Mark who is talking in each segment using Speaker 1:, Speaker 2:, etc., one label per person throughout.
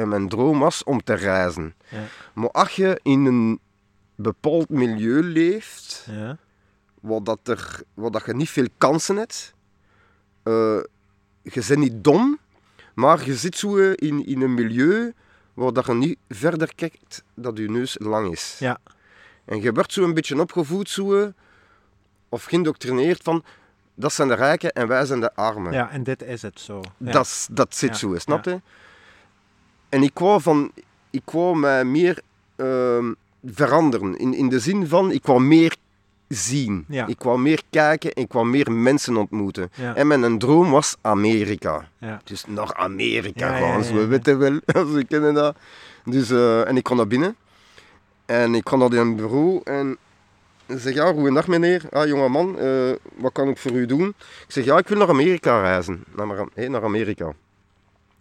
Speaker 1: En mijn droom was om te reizen.
Speaker 2: Ja.
Speaker 1: Maar als je in een bepaald milieu leeft,
Speaker 2: Ja.
Speaker 1: waar, dat er, waar dat je niet veel kansen hebt, eh, je bent niet dom, maar je zit zo in, in een milieu waar dat je niet verder kijkt dat je neus lang is.
Speaker 2: Ja.
Speaker 1: En je wordt zo een beetje opgevoed, zo, of geïndoctrineerd van, dat zijn de rijken en wij zijn de armen.
Speaker 2: ja, en dit is het zo. Ja.
Speaker 1: Dat, dat zit
Speaker 2: Ja,
Speaker 1: zo, snap je? En ik wou, van, ik wou mij meer ehm, veranderen. In, in de zin van, ik wou meer zien.
Speaker 2: Ja.
Speaker 1: Ik wou meer kijken, ik wou meer mensen ontmoeten.
Speaker 2: Ja.
Speaker 1: En mijn droom was Amerika.
Speaker 2: Ja.
Speaker 1: Dus naar Amerika gaan,
Speaker 2: ja.
Speaker 1: weten wel, ze kennen dat. Dus, eh, en ik kwam naar binnen. En ik kwam naar een bureau en zeg, ja, goedendag meneer. Ah, jongeman, eh wat kan ik voor u doen? Ik zeg, ja, ik wil naar Amerika reizen. Naar, hé, naar Amerika.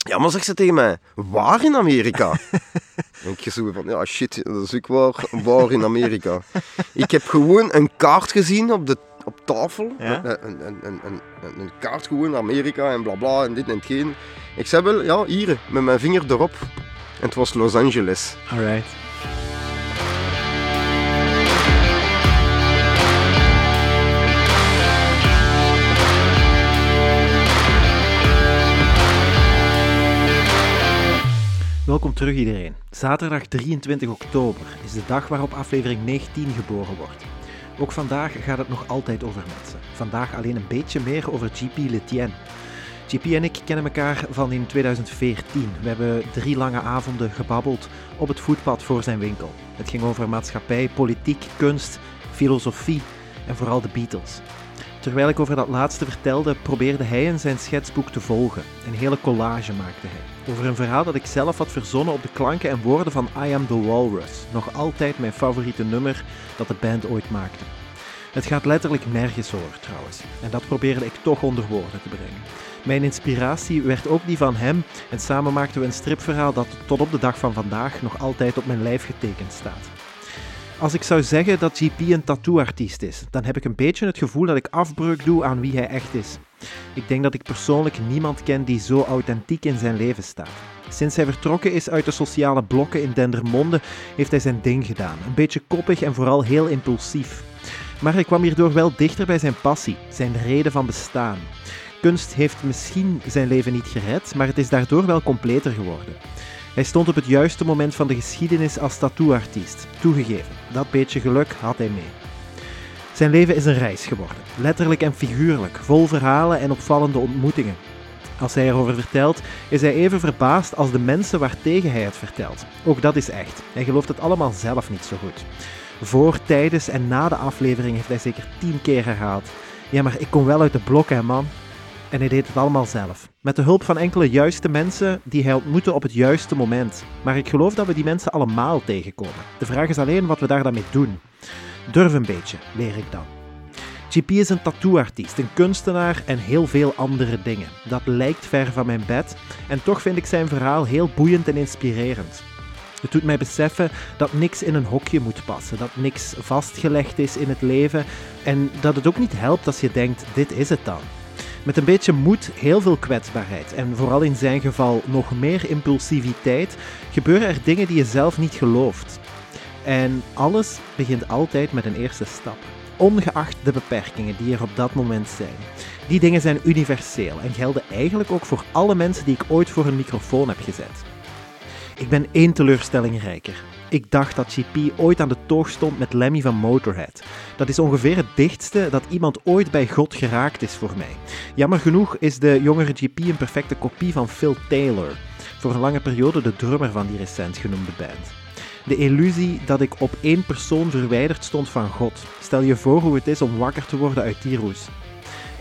Speaker 1: Ja, maar zegt ze tegen mij, waar in Amerika? en ik zo van, ja shit, dat is ook waar, waar in Amerika. ik heb gewoon een kaart gezien op, de, op tafel.
Speaker 2: Ja?
Speaker 1: Een, een, een, een, een, een kaart gewoon, Amerika en bla bla en dit en hetgeen. Ik zei wel, ja, hier, met mijn vinger erop. En het was Los Angeles.
Speaker 2: Alright. Welkom terug iedereen. Zaterdag 23 oktober is de dag waarop aflevering 19 geboren wordt. Ook vandaag gaat het nog altijd over mensen. Vandaag alleen een beetje meer over GP Letien. GP en ik kennen elkaar van in 2014. We hebben drie lange avonden gebabbeld op het voetpad voor zijn winkel. Het ging over maatschappij, politiek, kunst, filosofie en vooral de Beatles. Terwijl ik over dat laatste vertelde, probeerde hij in zijn schetsboek te volgen. Een hele collage maakte hij. Over een verhaal dat ik zelf had verzonnen op de klanken en woorden van I Am The Walrus. Nog altijd mijn favoriete nummer dat de band ooit maakte. Het gaat letterlijk nergens over trouwens. En dat probeerde ik toch onder woorden te brengen. Mijn inspiratie werd ook die van hem en samen maakten we een stripverhaal dat tot op de dag van vandaag nog altijd op mijn lijf getekend staat. Als ik zou zeggen dat GP een tattooartiest is, dan heb ik een beetje het gevoel dat ik afbreuk doe aan wie hij echt is. Ik denk dat ik persoonlijk niemand ken die zo authentiek in zijn leven staat. Sinds hij vertrokken is uit de sociale blokken in Dendermonde, heeft hij zijn ding gedaan. Een beetje koppig en vooral heel impulsief. Maar hij kwam hierdoor wel dichter bij zijn passie, zijn reden van bestaan. Kunst heeft misschien zijn leven niet gered, maar het is daardoor wel completer geworden. Hij stond op het juiste moment van de geschiedenis als tattooartiest. Toegegeven, dat beetje geluk had hij mee. Zijn leven is een reis geworden, letterlijk en figuurlijk, vol verhalen en opvallende ontmoetingen. Als hij erover vertelt, is hij even verbaasd als de mensen waartegen hij het vertelt. Ook dat is echt. Hij gelooft het allemaal zelf niet zo goed. Voor, tijdens en na de aflevering heeft hij zeker tien keer herhaald. Ja, maar ik kom wel uit de blokken, hè, man. En hij deed het allemaal zelf. Met de hulp van enkele juiste mensen die hij ontmoette op het juiste moment. Maar ik geloof dat we die mensen allemaal tegenkomen. De vraag is alleen wat we daar dan mee doen. Durf een beetje, leer ik dan. GP is een tattooartiest, een kunstenaar en heel veel andere dingen. Dat lijkt ver van mijn bed en toch vind ik zijn verhaal heel boeiend en inspirerend. Het doet mij beseffen dat niks in een hokje moet passen, dat niks vastgelegd is in het leven en dat het ook niet helpt als je denkt: dit is het dan. Met een beetje moed, heel veel kwetsbaarheid en vooral in zijn geval nog meer impulsiviteit gebeuren er dingen die je zelf niet gelooft. En alles begint altijd met een eerste stap, ongeacht de beperkingen die er op dat moment zijn. Die dingen zijn universeel en gelden eigenlijk ook voor alle mensen die ik ooit voor een microfoon heb gezet. Ik ben één teleurstelling rijker. Ik dacht dat GP ooit aan de toog stond met Lemmy van Motorhead. Dat is ongeveer het dichtste dat iemand ooit bij God geraakt is voor mij. Jammer genoeg is de jongere GP een perfecte kopie van Phil Taylor, voor een lange periode de drummer van die recent genoemde band. De illusie dat ik op één persoon verwijderd stond van God. Stel je voor hoe het is om wakker te worden uit die roes.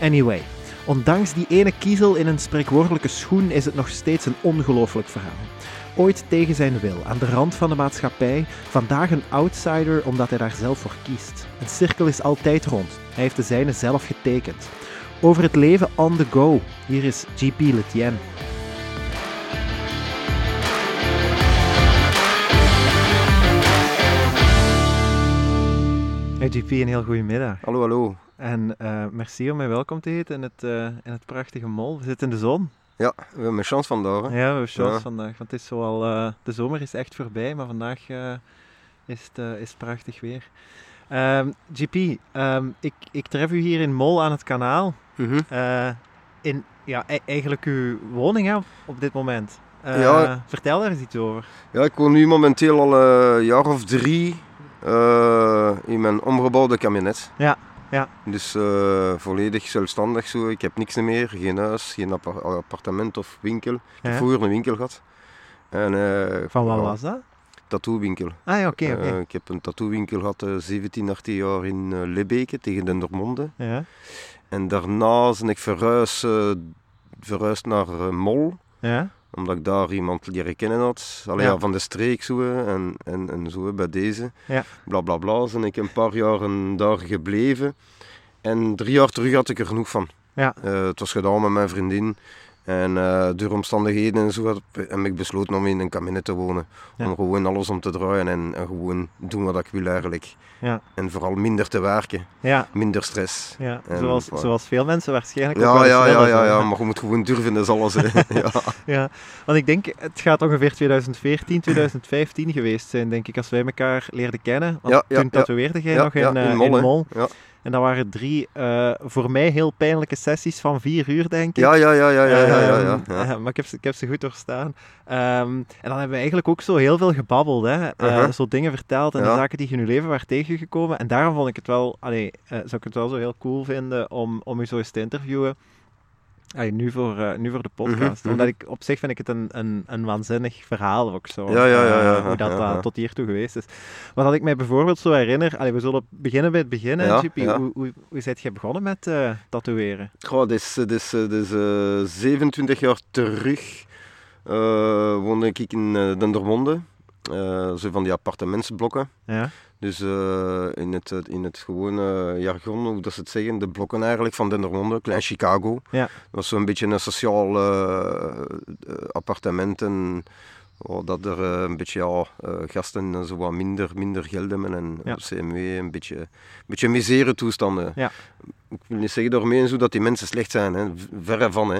Speaker 2: Anyway, ondanks die ene kiezel in een spreekwoordelijke schoen is het nog steeds een ongelooflijk verhaal. Ooit tegen zijn wil, aan de rand van de maatschappij, vandaag een outsider omdat hij daar zelf voor kiest. Een cirkel is altijd rond, hij heeft de zijne zelf getekend. Over het leven on the go, hier is GP Letien. Hey GP, een heel goede middag.
Speaker 1: Hallo, hallo.
Speaker 2: En eh, merci om mij welkom te heten in het, eh, in het prachtige mol. We zitten in de zon.
Speaker 1: Ja, we hebben een chance vandaag. Hè.
Speaker 2: Ja, we hebben chance
Speaker 1: Ja.
Speaker 2: vandaag. Want het is zo al, eh, de zomer is echt voorbij, maar vandaag is, het, is het prachtig weer. Ehm, GP, ehm, ik, ik tref u hier in Mol aan het kanaal.
Speaker 1: Mhm.
Speaker 2: Eh, in ja, e- eigenlijk uw woning hè, op, dit moment.
Speaker 1: Ja.
Speaker 2: Vertel daar eens iets over.
Speaker 1: Ja, ik woon nu momenteel al een jaar of drie eh, in mijn omgebouwde kabinet.
Speaker 2: Ja, ja.
Speaker 1: Dus eh, volledig zelfstandig zo. Ik heb niks meer, geen huis, geen appa- appartement of winkel. Ik heb
Speaker 2: Ja.
Speaker 1: vroeger een winkel gehad. En, eh,
Speaker 2: Van wat was dat?
Speaker 1: Tattoo-winkel.
Speaker 2: Ah ja, oké, oké.
Speaker 1: Eh, ik heb een tattoo-winkel gehad, eh, 17, 18 jaar in Lebbeke tegen Dendermonde.
Speaker 2: Ja,
Speaker 1: En daarna ben ik verhuisd, verhuisd naar Mol.
Speaker 2: ja,
Speaker 1: Omdat ik daar iemand leren kennen had.
Speaker 2: Ja.
Speaker 1: van de streek zo. En, en, en zo bij deze.
Speaker 2: Ja.
Speaker 1: Bla bla bla. Ben ik een paar jaar daar gebleven. En drie jaar terug had ik er genoeg van.
Speaker 2: Ja.
Speaker 1: Eh, het was gedaan met mijn vriendin. En eh, door omstandigheden en zo heb ik besloten om in een kabinet te wonen.
Speaker 2: Ja.
Speaker 1: Om gewoon alles om te draaien en, en gewoon doen wat ik wil eigenlijk.
Speaker 2: Ja.
Speaker 1: En vooral minder te werken.
Speaker 2: ja.
Speaker 1: Minder stress.
Speaker 2: ja.
Speaker 1: En,
Speaker 2: Zoals, zoals veel mensen waarschijnlijk ook
Speaker 1: Ja,
Speaker 2: wel eens
Speaker 1: ja, ja, ja, ja, maar je moet gewoon durven, dat is alles. ja.
Speaker 2: Ja, want ik denk, het gaat ongeveer 2014, 2015 geweest zijn, denk ik, als wij elkaar leerden kennen. Want toen tatoeëerde jij nog in, eh,
Speaker 1: in Mol,
Speaker 2: in. Mol. En dat waren drie eh, voor mij heel pijnlijke sessies van vier uur, denk ik.
Speaker 1: Ja, ja, ja, ja, ja, ja, ja, ja,
Speaker 2: Ehm, eh, maar ik heb, ze, ik heb ze goed doorstaan. Ehm, en dan hebben we eigenlijk ook zo heel veel gebabbeld. Hè? Eh,
Speaker 1: Uh-huh.
Speaker 2: Zo dingen verteld en de zaken die je in je leven waren tegengekomen. En daarom vond ik het wel, allee, zou ik het wel zo heel cool vinden om, om u zo eens te interviewen. Allee, nu, voor, eh, nu voor de podcast.
Speaker 1: Mhm,
Speaker 2: Omdat ik op zich vind ik het een, een, een waanzinnig verhaal ook zo.
Speaker 1: Ja, ja, ja, ja,
Speaker 2: eh, hoe dat
Speaker 1: ja.
Speaker 2: tot hiertoe geweest is. Wat dat ik mij bijvoorbeeld zo herinner. Allee, we zullen beginnen bij het begin, hè. Hoe, hoe, hoe zijt je begonnen met eh, tatoeëren?
Speaker 1: Goh, dit is, dit is, dit is eh, 27 jaar terug. woonde ik in Dendermonde. Zo van die appartementsblokken.
Speaker 2: Ja,
Speaker 1: Dus eh, in, het, in het gewone jargon, hoe dat ze het zeggen, de blokken eigenlijk van Dendermonde, Klein Chicago.
Speaker 2: Ja.
Speaker 1: Dat was zo'n beetje een sociaal eh, eh, appartement. En, oh, dat er eh, een beetje ja, eh, gasten eh, zo wat minder, minder geld hebben en
Speaker 2: Ja.
Speaker 1: CMW, een beetje, een beetje misere toestanden.
Speaker 2: Ja.
Speaker 1: Ik wil niet zeggen daarmee zo dat die mensen slecht zijn, hè. verre van. Hè.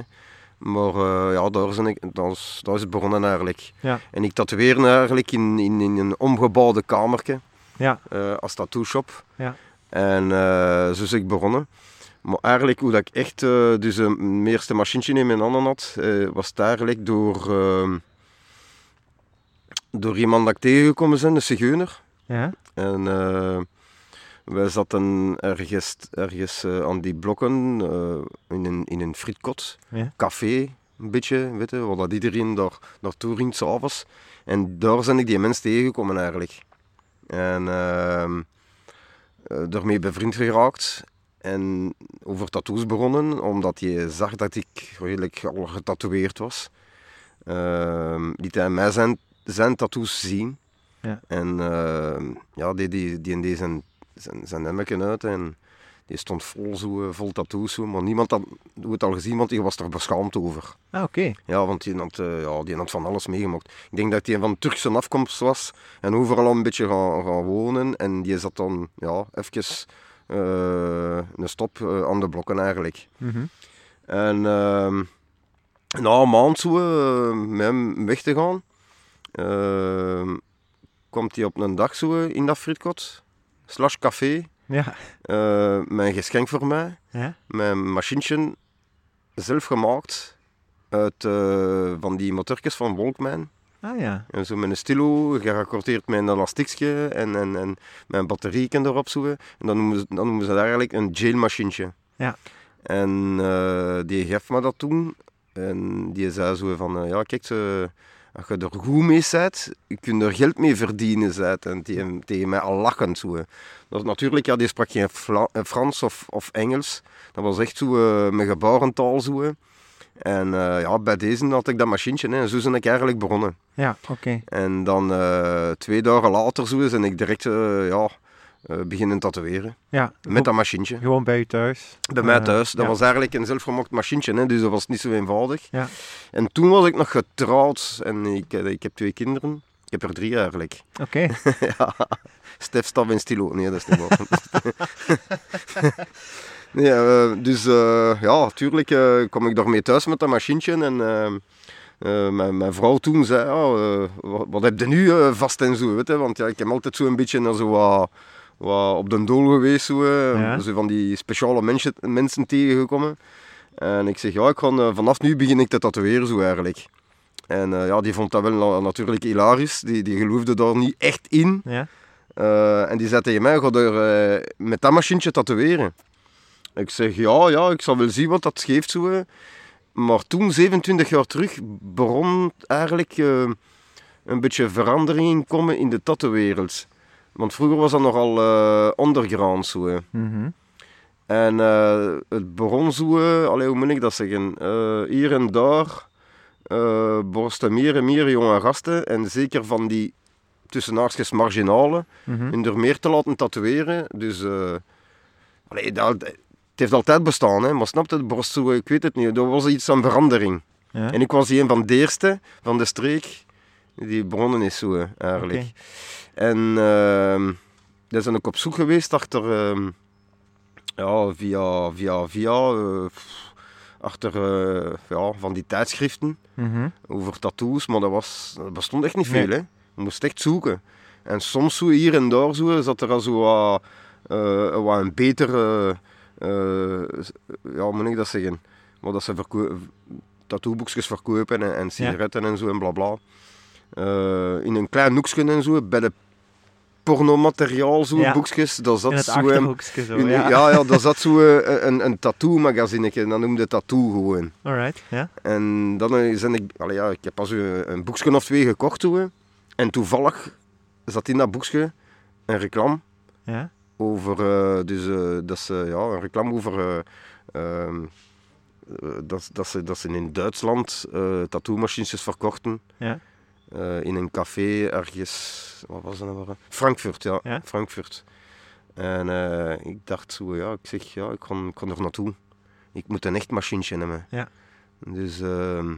Speaker 1: Maar eh, ja, daar, zijn is, is het begonnen eigenlijk.
Speaker 2: Ja.
Speaker 1: En ik tatoeëerde eigenlijk in, in, in een omgebouwde kamertje
Speaker 2: ja,
Speaker 1: eh, als tattoo shop.
Speaker 2: Ja.
Speaker 1: En eh, zo is ik begonnen. Maar eigenlijk hoe dat ik echt eh, dus een eerste machientje in mijn handen had, was het eigenlijk door, ehm, door iemand dat ik tegengekomen ben, een zigeuner.
Speaker 2: ja.
Speaker 1: En wij zaten ergens, ergens aan die blokken in, een, in een frietkot,
Speaker 2: Ja.
Speaker 1: café, een beetje, weet je, waar dat iedereen daar naartoe ging s'avonds. En daar ben ik die mensen tegengekomen eigenlijk. En ehm eh, daarmee bevriend geraakt. En over tattoos begonnen, omdat je zag dat ik redelijk al getatoeëerd was. Ehm liet hij mij zijn, zijn tattoos zien.
Speaker 2: Ja.
Speaker 1: En ehm, ja, die, die, die, die zijn, zijn, zijn emmeken uit en die stond vol, zo, eh, vol tattoos. Zo. Maar niemand had het al gezien, want die was er beschaamd over.
Speaker 2: Ah, oké.
Speaker 1: Ja, want die had, eh, ja, die had van alles meegemaakt. Ik denk dat hij van Turkse afkomst was en overal een beetje gaan, gaan wonen. En die zat dan ja, even eh, een stop aan de blokken eigenlijk.
Speaker 2: Mhm.
Speaker 1: En ehm, na een maand zo met hem weg te gaan, ehm, komt hij op een dag zo in dat frietkot, slash café,
Speaker 2: Ja.
Speaker 1: eh, een geschenk voor mij,
Speaker 2: Ja.
Speaker 1: een machientje zelf gemaakt uit eh, van die motorkjes van Volkman.
Speaker 2: Ah ja.
Speaker 1: En zo met een stilo, geraccordeerd met een elastiekje en, en, en met een batterieken erop zo. En dan noemen ze, dan noemen ze dat eigenlijk een jailmachientje.
Speaker 2: Ja.
Speaker 1: En eh, die gaf me dat toen. En die zei zo van, ja kijk, ze, als je er goed mee bent, je kunt er geld mee verdienen. Zei het. En tegen, tegen mij al lachend zo. Dat, natuurlijk, ja, die sprak geen Fla- eh, Frans of, of Engels. Dat was echt zo eh, met gebarentaal zo. En eh, ja, bij deze had ik dat machientje. Hè. En zo ben ik eigenlijk begonnen.
Speaker 2: Ja, oké.
Speaker 1: En dan twee dagen later zo en ik direct ja, beginnen tatoeëren.
Speaker 2: Ja.
Speaker 1: Met dat machientje.
Speaker 2: Gewoon bij u thuis.
Speaker 1: Bij mij
Speaker 2: Eh,
Speaker 1: thuis. Dat
Speaker 2: ja.
Speaker 1: was eigenlijk een zelfgemaakt machientje, hè, dus dat was niet zo eenvoudig.
Speaker 2: Ja.
Speaker 1: En toen was ik nog getrouwd en ik, eh, ik heb twee kinderen. Ik heb er drie eigenlijk.
Speaker 2: Oké.
Speaker 1: ja. Stef, Staf en Stilo. Nee, dat is niet waar. Nee, eh, dus eh, ja, tuurlijk eh, kwam ik daarmee thuis met dat machientje. En eh, eh, mijn, mijn vrouw toen zei, eh, wat, wat heb je nu eh, vast en zo, weet je? Want ja, ik heb altijd zo een beetje naar zo wat, op de dool geweest, zo, eh,
Speaker 2: Ja.
Speaker 1: zo van die speciale mensen, mensen tegengekomen. En ik zeg, ja, ik ga, eh, vanaf nu begin ik te tatoeëren, zo eigenlijk. En eh, ja, die vond dat wel na- natuurlijk hilarisch. Die, die geloofde daar niet echt in.
Speaker 2: Ja.
Speaker 1: En die zei tegen mij, ga er met dat machientje tatoeëren. Ik zeg, ja, ja, ik zal wel zien wat dat geeft zo. Maar toen, 27 jaar terug, begon eigenlijk een beetje verandering komen in de tattoo-wereld. Want vroeger was dat nogal eh underground zo.
Speaker 2: Mhm.
Speaker 1: En eh, het begon zo, allee, hoe moet ik dat zeggen, eh, hier en daar borsten meer en meer jonge gasten. En zeker van die tussen haakjes marginalen,
Speaker 2: Mhm.
Speaker 1: in er meer te laten tatoeëren. Dus allee, dat, het heeft altijd bestaan, hè, maar snap je, het borst zo, ik weet het niet, er was iets aan verandering.
Speaker 2: Ja.
Speaker 1: En ik was een van de eerste van de streek die begonnen is zo, eigenlijk. En ehm daar zijn ook op zoek geweest achter, ehm, ja, via, via, via, eh, achter eh, ja, van die tijdschriften
Speaker 2: Mhm.
Speaker 1: over tattoos, maar dat, was, dat bestond echt niet
Speaker 2: Nee.
Speaker 1: veel. Hè. Je moest echt zoeken. En soms zo hier en daar zo, zat er al zo wat, eh, wat een betere, eh, ja, hoe moet ik dat zeggen, wat dat ze tattooboekjes verkopen en, en sigaretten en zo en bla bla. Eh, in een klein hoekje en zo, bij de pornomateriaal zo,
Speaker 2: Ja.
Speaker 1: boekjes, daar zat
Speaker 2: In
Speaker 1: zo... ehm,
Speaker 2: achterhoekje zo,
Speaker 1: in-
Speaker 2: ja.
Speaker 1: ja, ja, daar zat zo eh, een, een tattoo-magazinetje, dat noemde Tattoo gewoon.
Speaker 2: Alright, ja.
Speaker 1: En dan eh, zijn ik, allee, ja, ik heb pas een, een boekje of twee gekocht toen. En toevallig zat in dat boekje een reclame
Speaker 2: Ja.
Speaker 1: over, eh, dus eh, dat ze, ja, een reclame over eh, ehm, eh, dat, dat, ze, dat ze in Duitsland eh tattoo-machines verkochten.
Speaker 2: Ja.
Speaker 1: Eh, in een café ergens, wat was dat nou? Frankfurt, ja,
Speaker 2: Ja.
Speaker 1: Frankfurt. En eh, ik dacht zo, ja, ik zeg, ja, ik kan, ik kan er naartoe. Ik moet een echt machientje hebben.
Speaker 2: Ja.
Speaker 1: Dus ehm,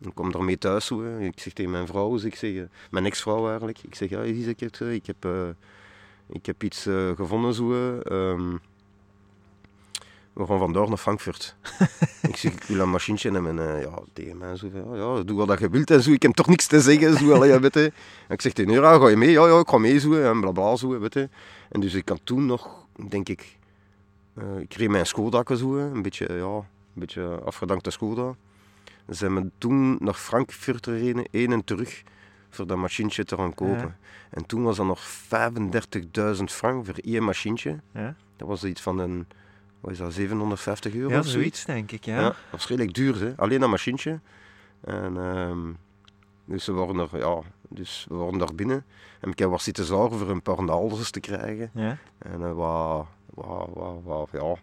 Speaker 1: ik kom daarmee thuis. Zo, hè. Ik zeg tegen mijn vrouw, dus ik zeg, eh, mijn ex-vrouw eigenlijk, ik zeg, ja, ik heb, ik heb, ik heb iets gevonden. Zo. We gaan vandaag naar Frankfurt. ik zeg, ik wil een machientje. En eh, ja, tegen mij zo, ja, doe wat je wilt en zo. Ik heb toch niks te zeggen. Zo, allee, ja, weet je. En ik zeg tegen haar, ga je mee? Ja, ja, ik ga mee. Zo, en bla bla, zo, weet je. En dus ik had toen nog, denk ik, eh, ik kreeg mijn Skoda zo, een beetje, ja, een beetje afgedankte. Ze zijn me toen naar Frankfurt gereden, heen en terug, voor dat machientje te gaan kopen.
Speaker 2: Ja.
Speaker 1: En toen was dat nog 35.000 frank voor één machientje.
Speaker 2: Ja.
Speaker 1: Dat was iets van een, wat is dat, 750 euro
Speaker 2: Ja,
Speaker 1: of zoiets.
Speaker 2: denk ik, ja.
Speaker 1: Ja. dat redelijk duur, hè? alleen dat machientje. En, ehm, dus, we waren er, ja, dus we waren daar binnen. En ik heb wat zitten zorgen voor een paar naalders te krijgen.
Speaker 2: Ja.
Speaker 1: En eh, wat, wat, wat, wat, ja,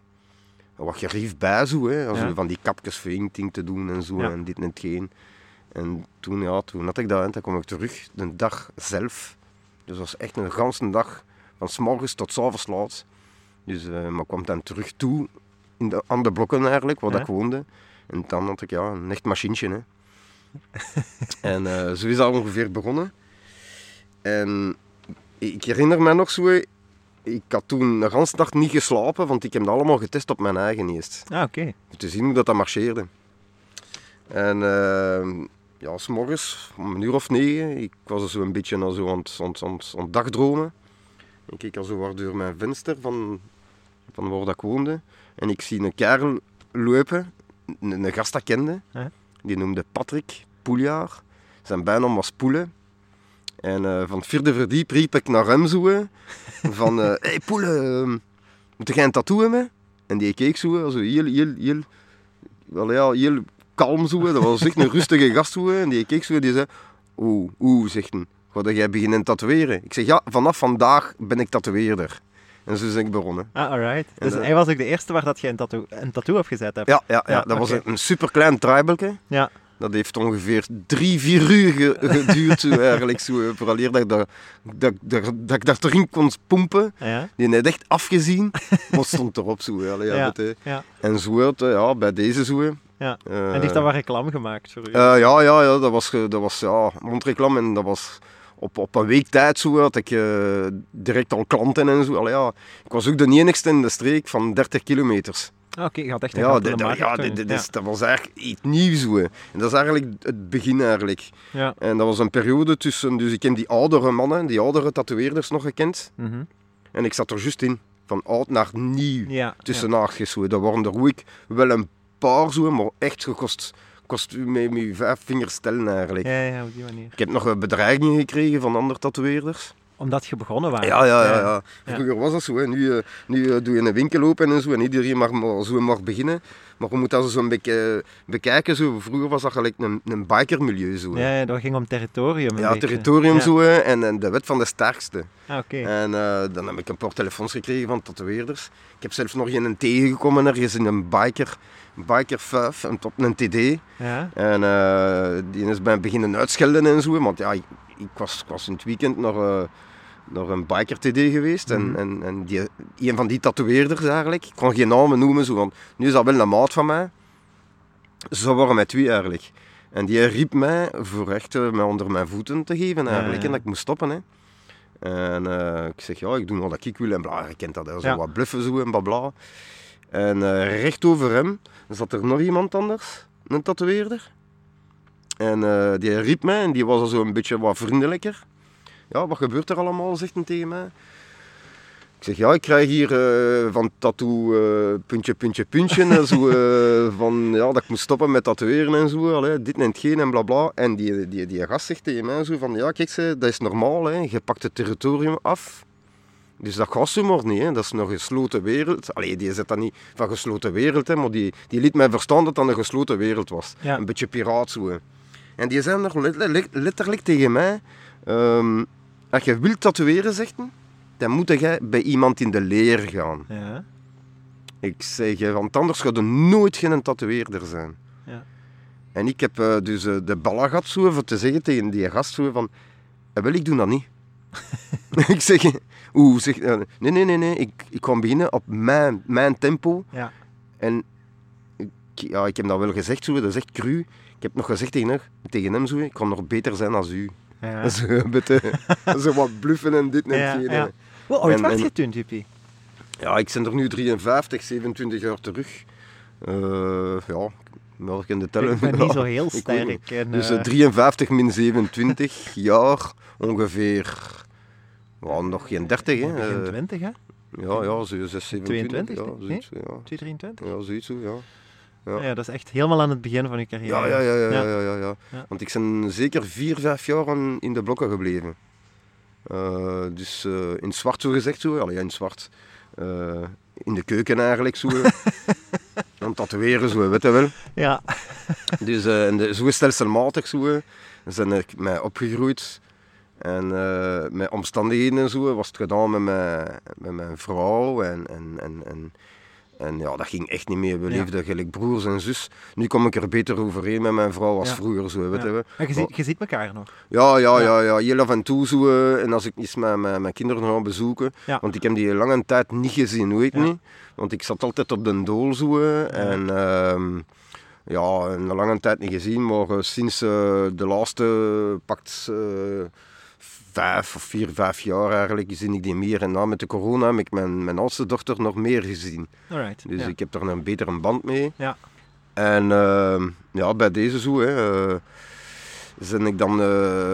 Speaker 1: wat gerief bij zo, hè. Als
Speaker 2: Ja.
Speaker 1: we van die kapjes voor te doen en zo, en dit en hetgeen. En toen, ja, toen had ik dat en toen kwam ik terug, de dag zelf. Dus dat was echt een ganse dag, van s morgens tot s avonds laat. Dus, eh, maar ik kwam dan terug toe, in de, aan de blokken eigenlijk, waar
Speaker 2: Ja.
Speaker 1: ik woonde. En dan had ik ja, een echt machientje. Hè. en eh, zo is dat ongeveer begonnen. En ik herinner me nog zo, ik had toen de hele dag niet geslapen, want ik heb dat allemaal getest op mijn eigen eerst.
Speaker 2: Ah, oké.
Speaker 1: Om te zien hoe dat, dat marcheerde. En uh, ja, s'morgens, om een uur of negen, ik was zo een beetje al zo aan het, aan, het, aan, het, aan het dagdromen. Ik keek al zo waar door mijn venster van, van waar dat ik woonde. En ik zie een kerel lopen, een, een gast dat ik kende. Die noemde Patrick Poeljaar. Zijn bijnaam was Poelen. En eh, van het vierde verdiep riep ik naar hem zo. Van, hé hey, Poelen, ehm, moet jij een tattoo hebben? En die keek zo, heel, heel, heel, wel ja, heel kalm zo. hè. Dat was echt een rustige gast zo. En die keek zo die zei, oeh, oeh, zegt hij. Ga jij beginnen tatoeëren? Ik zeg, ja, vanaf vandaag ben ik tatoeëerder. En zo ben ik begonnen.
Speaker 2: Ah, alright.
Speaker 1: En
Speaker 2: Dus
Speaker 1: dat-
Speaker 2: hij was ook de eerste waar dat je een tattoo, een tattoo opgezet hebt.
Speaker 1: Ja, ja, ja,
Speaker 2: Ja,
Speaker 1: dat was een, een superklein tribelke.
Speaker 2: Ja.
Speaker 1: Dat heeft ongeveer drie, vier uur ge- geduurd, eigenlijk, zo, eh, vooraleer dat dat, dat, dat ik daar erin kon pompen.
Speaker 2: Ja.
Speaker 1: Die had echt afgezien, maar stond erop zo. ja, je.
Speaker 2: ja.
Speaker 1: En zo, eh, ja, bij deze zo.
Speaker 2: Ja.
Speaker 1: Eh,
Speaker 2: En die heeft dan wel reclame gemaakt voor u.
Speaker 1: eh, ja, ja, ja, dat was, dat was ja, mondreclame en dat was op, op een week tijd zo, had ik eh, direct al klanten en zo. Allee, ja, ik was ook de enigste in de streek van 30 kilometers.
Speaker 2: Ah, Oké, had echt een
Speaker 1: Ja, dit-
Speaker 2: markt
Speaker 1: ja, dit- dit
Speaker 2: ja.
Speaker 1: is- dat was eigenlijk iets nieuws. En dat is eigenlijk het begin eigenlijk.
Speaker 2: Ja.
Speaker 1: En dat was een periode tussen, dus ik heb die oudere mannen, die oudere tatoeëerders nog gekend.
Speaker 2: Mhm.
Speaker 1: En ik zat er juist in, van oud naar nieuw,
Speaker 2: ja.
Speaker 1: tussen. Zo. Dat waren er ook wel een paar zo, maar echt gekost, kost u met, uw vijf vingers tellen eigenlijk.
Speaker 2: Ja, ja, op die manier.
Speaker 1: Ik heb nog een bedreigingen gekregen van andere tatoeëerders.
Speaker 2: Omdat je begonnen was.
Speaker 1: Ja, ja, ja. ja. Vroeger was dat zo. Hè. Nu, eh, nu eh, doe je een winkel open en zo en iedereen mag maar, zo mag beginnen. Maar je moet dat zo een beetje eh, bekijken. Zo. Vroeger was dat gelijk een, een bikermilieu. Zo.
Speaker 2: Ja, ja, dat ging om territorium.
Speaker 1: Ja,
Speaker 2: beetje.
Speaker 1: territorium zo hè, en, en de wet van de sterkste.
Speaker 2: Ah, oké.
Speaker 1: En dan heb ik een paar telefoons gekregen van tatoeëerders. Ik heb zelfs nog een tegengekomen ergens in een biker, biker 5, en op een TD.
Speaker 2: Ja.
Speaker 1: En die is mij beginnen uitschelden en zo. Want ja, ik, ik was, ik was in het weekend eh, naar een biker TD geweest.
Speaker 2: Mhm.
Speaker 1: En, en, en die, een van die tatoeëerders eigenlijk, ik kon geen namen noemen, zo, want nu is dat wel een maat van mij. Ze waren met twee eigenlijk. En die riep mij voor echt mij onder mijn voeten te geven eigenlijk.
Speaker 2: ja.
Speaker 1: En dat ik moest stoppen. Hè. En eh, ik zeg, ja, ik doe wat ik wil en bla. Je kent dat, hè. zo
Speaker 2: Ja.
Speaker 1: wat bluffen zo en bla bla. En eh, recht over hem zat er nog iemand anders, een tatoeëerder. En die riep mij en die was al zo een beetje wat vriendelijker. Ja, wat gebeurt er allemaal, zegt hij tegen mij. Ik zeg, ja, ik krijg hier eh, van tattoo eh, puntje, puntje, puntje. en zo, eh, van, ja, dat ik moet stoppen met tatoeëren en zo. Allee, dit en hetgeen en bla bla. En die, die, die gast zegt tegen mij zo van, ja, kijk, ze, dat is normaal. Hè. Je pakt het territorium af. Dus dat gaat maar niet. Hè. Dat is een gesloten wereld. Allee, die zet dat niet van gesloten wereld, hè, maar die, die liet mij verstaan dat dat een gesloten wereld was.
Speaker 2: Ja.
Speaker 1: Een beetje piraat zo. hè. En die zei nog letterlijk, letterlijk tegen mij, ehm, als je wilt tatoeëren, zegt hij, dan moet jij bij iemand in de leer gaan.
Speaker 2: Ja.
Speaker 1: Ik zeg, eh, want anders gaat er nooit geen tatoeëerder zijn.
Speaker 2: Ja.
Speaker 1: En ik heb eh, dus eh, de ballen gehad zo, voor te zeggen tegen die gast zo, van, eh, wel, ik doe dat niet. ik zeg, oeh, zeg, eh, nee, nee, nee, nee, ik, ik kan beginnen op mijn, mijn tempo.
Speaker 2: Ja.
Speaker 1: En ik, ja, ik heb dat wel gezegd, zo, dat is echt cru. Ik heb nog gezegd tegen, hem- tegen hem, zo, ik kan nog beter zijn als u.
Speaker 2: Ja.
Speaker 1: Zo, een beetje, zo wat bluffen en dit en
Speaker 2: Ja. Hoe oud was je toen, Jippie?
Speaker 1: Ja, ik ben er nu 53, 27 jaar terug. Eh ja, welk in de tellen.
Speaker 2: Ik ben niet zo heel sterk. En,
Speaker 1: Dus
Speaker 2: eh,
Speaker 1: eh, 53 min 27 jaar, ongeveer, ja, nog geen 30 hè.
Speaker 2: begin
Speaker 1: Eh,
Speaker 2: 20, hè?
Speaker 1: ja, ja, zo 6, 27.
Speaker 2: 22,
Speaker 1: ja, zoiets, ja.
Speaker 2: 223?
Speaker 1: ja, zoiets zo, ja. Ja.
Speaker 2: Ja. dat is echt helemaal aan het begin van je carrière.
Speaker 1: Ja, ja, ja, ja,
Speaker 2: Ja.
Speaker 1: ja. Want ik ben zeker 4, 5 jaar in de blokken gebleven. Eh, dus eh, in zwart zo gezegd, zo. Allee, in zwart. Eh, in de keuken eigenlijk, zo. Het tatoeëren, zo, weet je wel.
Speaker 2: Ja.
Speaker 1: Dus en de, zo stelselmatig, zo. zijn ik mij opgegroeid. En eh, met omstandigheden en zo was het gedaan met mijn, met mijn vrouw. En, en, en, en, en ja, dat ging echt niet meer. We
Speaker 2: Ja.
Speaker 1: leefden gelijk broers en zus. Nu kom ik er beter overeen met mijn vrouw als
Speaker 2: Ja.
Speaker 1: vroeger. Zo, weet
Speaker 2: Ja.
Speaker 1: je.
Speaker 2: Maar je, ziet, je ziet elkaar nog.
Speaker 1: Ja, ja,
Speaker 2: Ja.
Speaker 1: ja, heel af en toe zo. eh, En als ik eens mijn, mijn, mijn kinderen ga bezoeken. Want ik heb die lange tijd niet gezien, weet niet. Want ik zat altijd op de dool zo. En ehm, ja, een lange tijd niet gezien. Maar eh, sinds eh, de laatste pakt vijf of vier, vijf jaar eigenlijk, zie ik die meer. En na met de corona heb ik mijn, mijn oudste dochter nog meer gezien.
Speaker 2: Alright.
Speaker 1: Dus
Speaker 2: ja.
Speaker 1: ik heb er een betere band mee.
Speaker 2: Ja.
Speaker 1: En ehm, ja, bij deze zo, hè, eh, ben ik dan eh,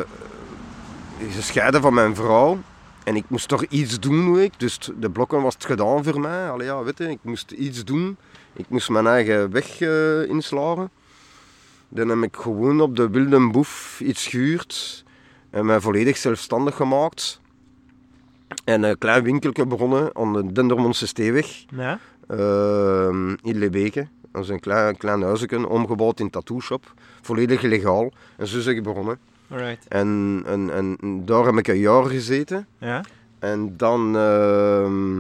Speaker 1: gescheiden van mijn vrouw. En ik moest toch iets doen, weet ik. Dus de blokken was het gedaan voor mij. Allee, ja, weet je, ik moest iets doen. Ik moest mijn eigen weg eh, inslagen. Dan heb ik gewoon op de wilde boef iets gehuurd. En mij volledig zelfstandig gemaakt. En een klein winkeltje begonnen aan de Dendermondse Steeweg.
Speaker 2: Ja?
Speaker 1: Ehm, in Lebeke. Dat is een klein, klein huisje, omgebouwd in tattoo shop. Volledig legaal. En zo is ik begonnen.
Speaker 2: Alright.
Speaker 1: En, en, en daar heb ik een jaar gezeten.
Speaker 2: Ja?
Speaker 1: En dan, ehm,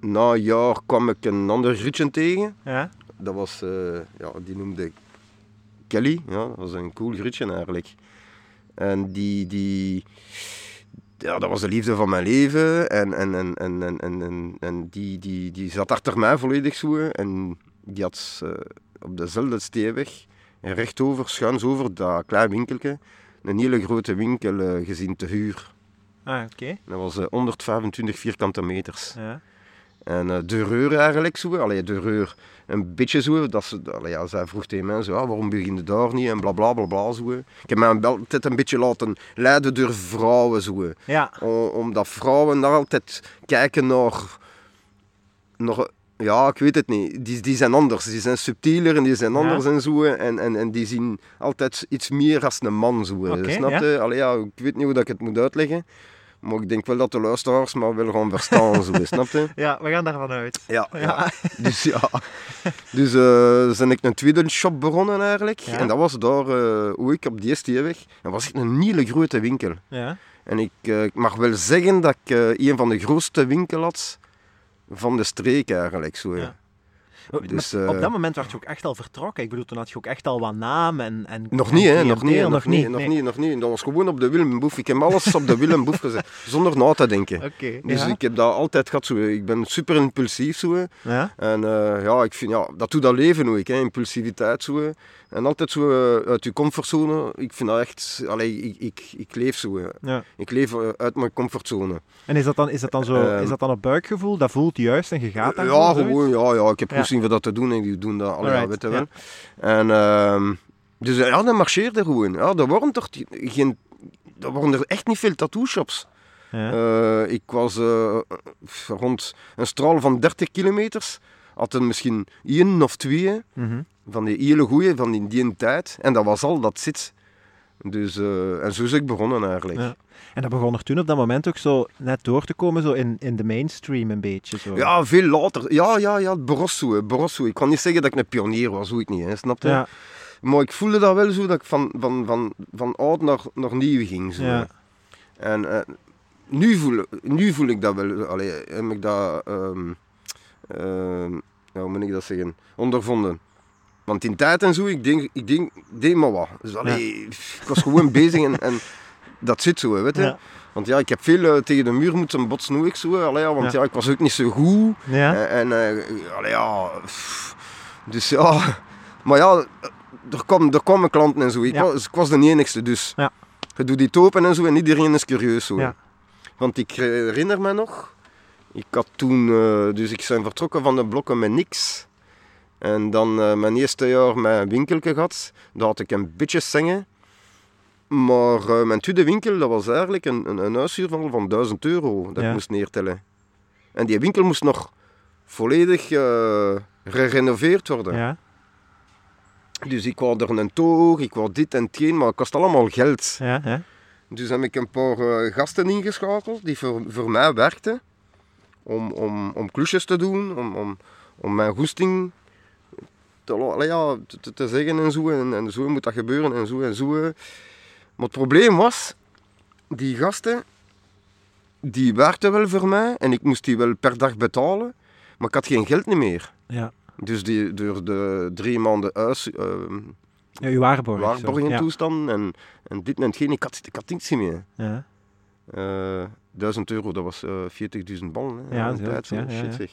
Speaker 1: na een jaar, kwam ik een ander grietje tegen.
Speaker 2: Ja?
Speaker 1: Dat was, eh, ja, die noemde Kelly. Ja, dat was een cool grietje eigenlijk. En die, die, ja, dat was de liefde van mijn leven. En, en, en, en, en, en, en, die, die, die zat achter mij volledig zo. En die had eh, op dezelfde steenweg, en rechtover, schuins over, dat klein winkeltje, een hele grote winkel eh, gezien te huur.
Speaker 2: Ah, oké.
Speaker 1: Dat was eh, 125 vierkante meters.
Speaker 2: Ja.
Speaker 1: En eh, de reur eigenlijk zo. Allee, de reur een beetje zo. Dat ze, allee, ja, zij vroeg tegen mij zo, ah, waarom begin je daar niet? En bla bla bla bla zo. Ik heb mij altijd een beetje laten leiden door vrouwen zo.
Speaker 2: Ja.
Speaker 1: O- omdat vrouwen daar altijd kijken naar, naar ja, ik weet het niet. Die, die zijn anders. Die zijn subtieler en die zijn
Speaker 2: Ja.
Speaker 1: anders en zo. En, en, en die zien altijd iets meer als een man zo.
Speaker 2: Oké,
Speaker 1: Snap
Speaker 2: ja.
Speaker 1: je? Allee, ja, ik weet niet hoe dat ik het moet uitleggen. Maar ik denk wel dat de luisteraars maar wel gaan verstaan. zo, snap je?
Speaker 2: ja, we gaan daarvan uit.
Speaker 1: Ja, ja.
Speaker 2: Ja.
Speaker 1: Dus ja. Dus eh ben ik een tweede shop begonnen eigenlijk.
Speaker 2: Ja.
Speaker 1: En dat was daar, eh, hoe ik op die ST-weg. Dat was echt een hele grote winkel.
Speaker 2: Ja.
Speaker 1: En ik, eh, ik mag wel zeggen dat ik een van de grootste winkels had van de streek eigenlijk. Zo, ja.
Speaker 2: Oh,
Speaker 1: Dus, eh,
Speaker 2: op dat moment werd je ook echt al vertrokken. Ik bedoel, toen had je ook echt al wat naam en, en
Speaker 1: Nog niet, hè? Nog niet, nog niet, nog
Speaker 2: nee.
Speaker 1: niet, nog niet. Dat was gewoon op de Willem Boef. Ik heb alles op de Willem Boef gezet, zonder na te denken.
Speaker 2: Oké,
Speaker 1: Dus
Speaker 2: ja.
Speaker 1: ik heb dat altijd gehad. Zo. Ik ben super impulsief. Zo.
Speaker 2: Ja?
Speaker 1: En eh, ja, ik vind, ja, dat doet dat leven ook, hè, impulsiviteit zo. En altijd zo eh, uit je comfortzone. Ik vind dat echt, allee, ik, ik, ik leef zo.
Speaker 2: Ja.
Speaker 1: Ik leef uit mijn comfortzone.
Speaker 2: En is dat dan, is dat dan zo,
Speaker 1: Ehm,
Speaker 2: is dat dan op buikgevoel? Dat voelt juist en je gaat daar
Speaker 1: ja, gewoon, ja, ja, ik heb
Speaker 2: Ja.
Speaker 1: Zien voor dat te doen en die doen dat, je wel.
Speaker 2: ja.
Speaker 1: En ehm, dus ja, dat marcheerde gewoon. Ja, er waren toch die- geen, er waren er echt niet veel tattoo shops.
Speaker 2: Ja.
Speaker 1: Eh, ik was eh, rond een straal van 30 kilometers. Had er misschien één of twee.
Speaker 2: Mhm.
Speaker 1: van die hele goeie, van in die tijd. En dat was al, dat zit. Dus, eh, en zo is ik begonnen eigenlijk.
Speaker 2: Ja. En dat begon er toen op dat moment ook zo net door te komen, zo in, in de mainstream een beetje. Zo.
Speaker 1: Ja, veel later. Ja, ja, ja, Borosso, Borosso. Ik kan niet zeggen dat ik een pionier was, hoe ik niet, hè, snap je?
Speaker 2: Ja,
Speaker 1: Maar ik voelde dat wel zo, dat ik van, van, van, van oud naar, naar nieuw ging. Zo.
Speaker 2: Ja.
Speaker 1: En eh, nu, voel, nu voel ik dat wel. Allee, heb ik dat... ja, hoe moet ik dat zeggen? Ondervonden. Want in tijd en zo, ik denk, ik denk, deed maar wat. Dus, allee, Ik was gewoon bezig en, en dat zit zo, weet je.
Speaker 2: Ja.
Speaker 1: Want ja, ik heb veel eh, tegen de muur moeten botsen, hoe ik zo. Allee, want
Speaker 2: Ja.
Speaker 1: ja. ik was ook niet zo goed.
Speaker 2: ja.
Speaker 1: En, en eh, allee, ja, dus ja, maar ja, er, kwam, er kwamen klanten en zo. Ik, was, ik was de enigste, dus
Speaker 2: Ja.
Speaker 1: je doet die open en zo en iedereen is curieus zo.
Speaker 2: Ja.
Speaker 1: Want ik herinner me nog, ik had toen, eh, dus ik ben vertrokken van de blokken met niks. En dan eh, mijn eerste jaar mijn winkeltje gehad, daar had ik een beetje zingen. Maar eh, mijn tweede winkel, dat was eigenlijk een, een, een huishuur van, van 1000 euro dat
Speaker 2: Ja.
Speaker 1: ik moest neertellen. En die winkel moest nog volledig eh, gerenoveerd worden.
Speaker 2: ja.
Speaker 1: Dus ik wou er een toog, ik wou dit en hetgeen, maar het kost allemaal geld.
Speaker 2: ja.
Speaker 1: Dus heb ik een paar gasten ingeschakeld die voor, voor mij werkten. Om, om, om klusjes te doen, om, om, om mijn goesting te, allee, ja, te- zeggen en zo. En, en zo moet dat gebeuren en zo en zo. Maar het probleem was, die gasten, die werkten wel voor mij en ik moest die wel per dag betalen. Maar ik had geen geld niet meer.
Speaker 2: ja.
Speaker 1: Dus die, door de drie maanden huis, eh,
Speaker 2: Ja, uw waarborg. zo.
Speaker 1: waarborgen
Speaker 2: ja.
Speaker 1: toestand en, en dit en hetgeen, ik had, ik had niets meer.
Speaker 2: Ja.
Speaker 1: Eh 1000 euro, dat was eh 40.000 ballen. Hè,
Speaker 2: Ja,
Speaker 1: in tijd, Shit, zeg.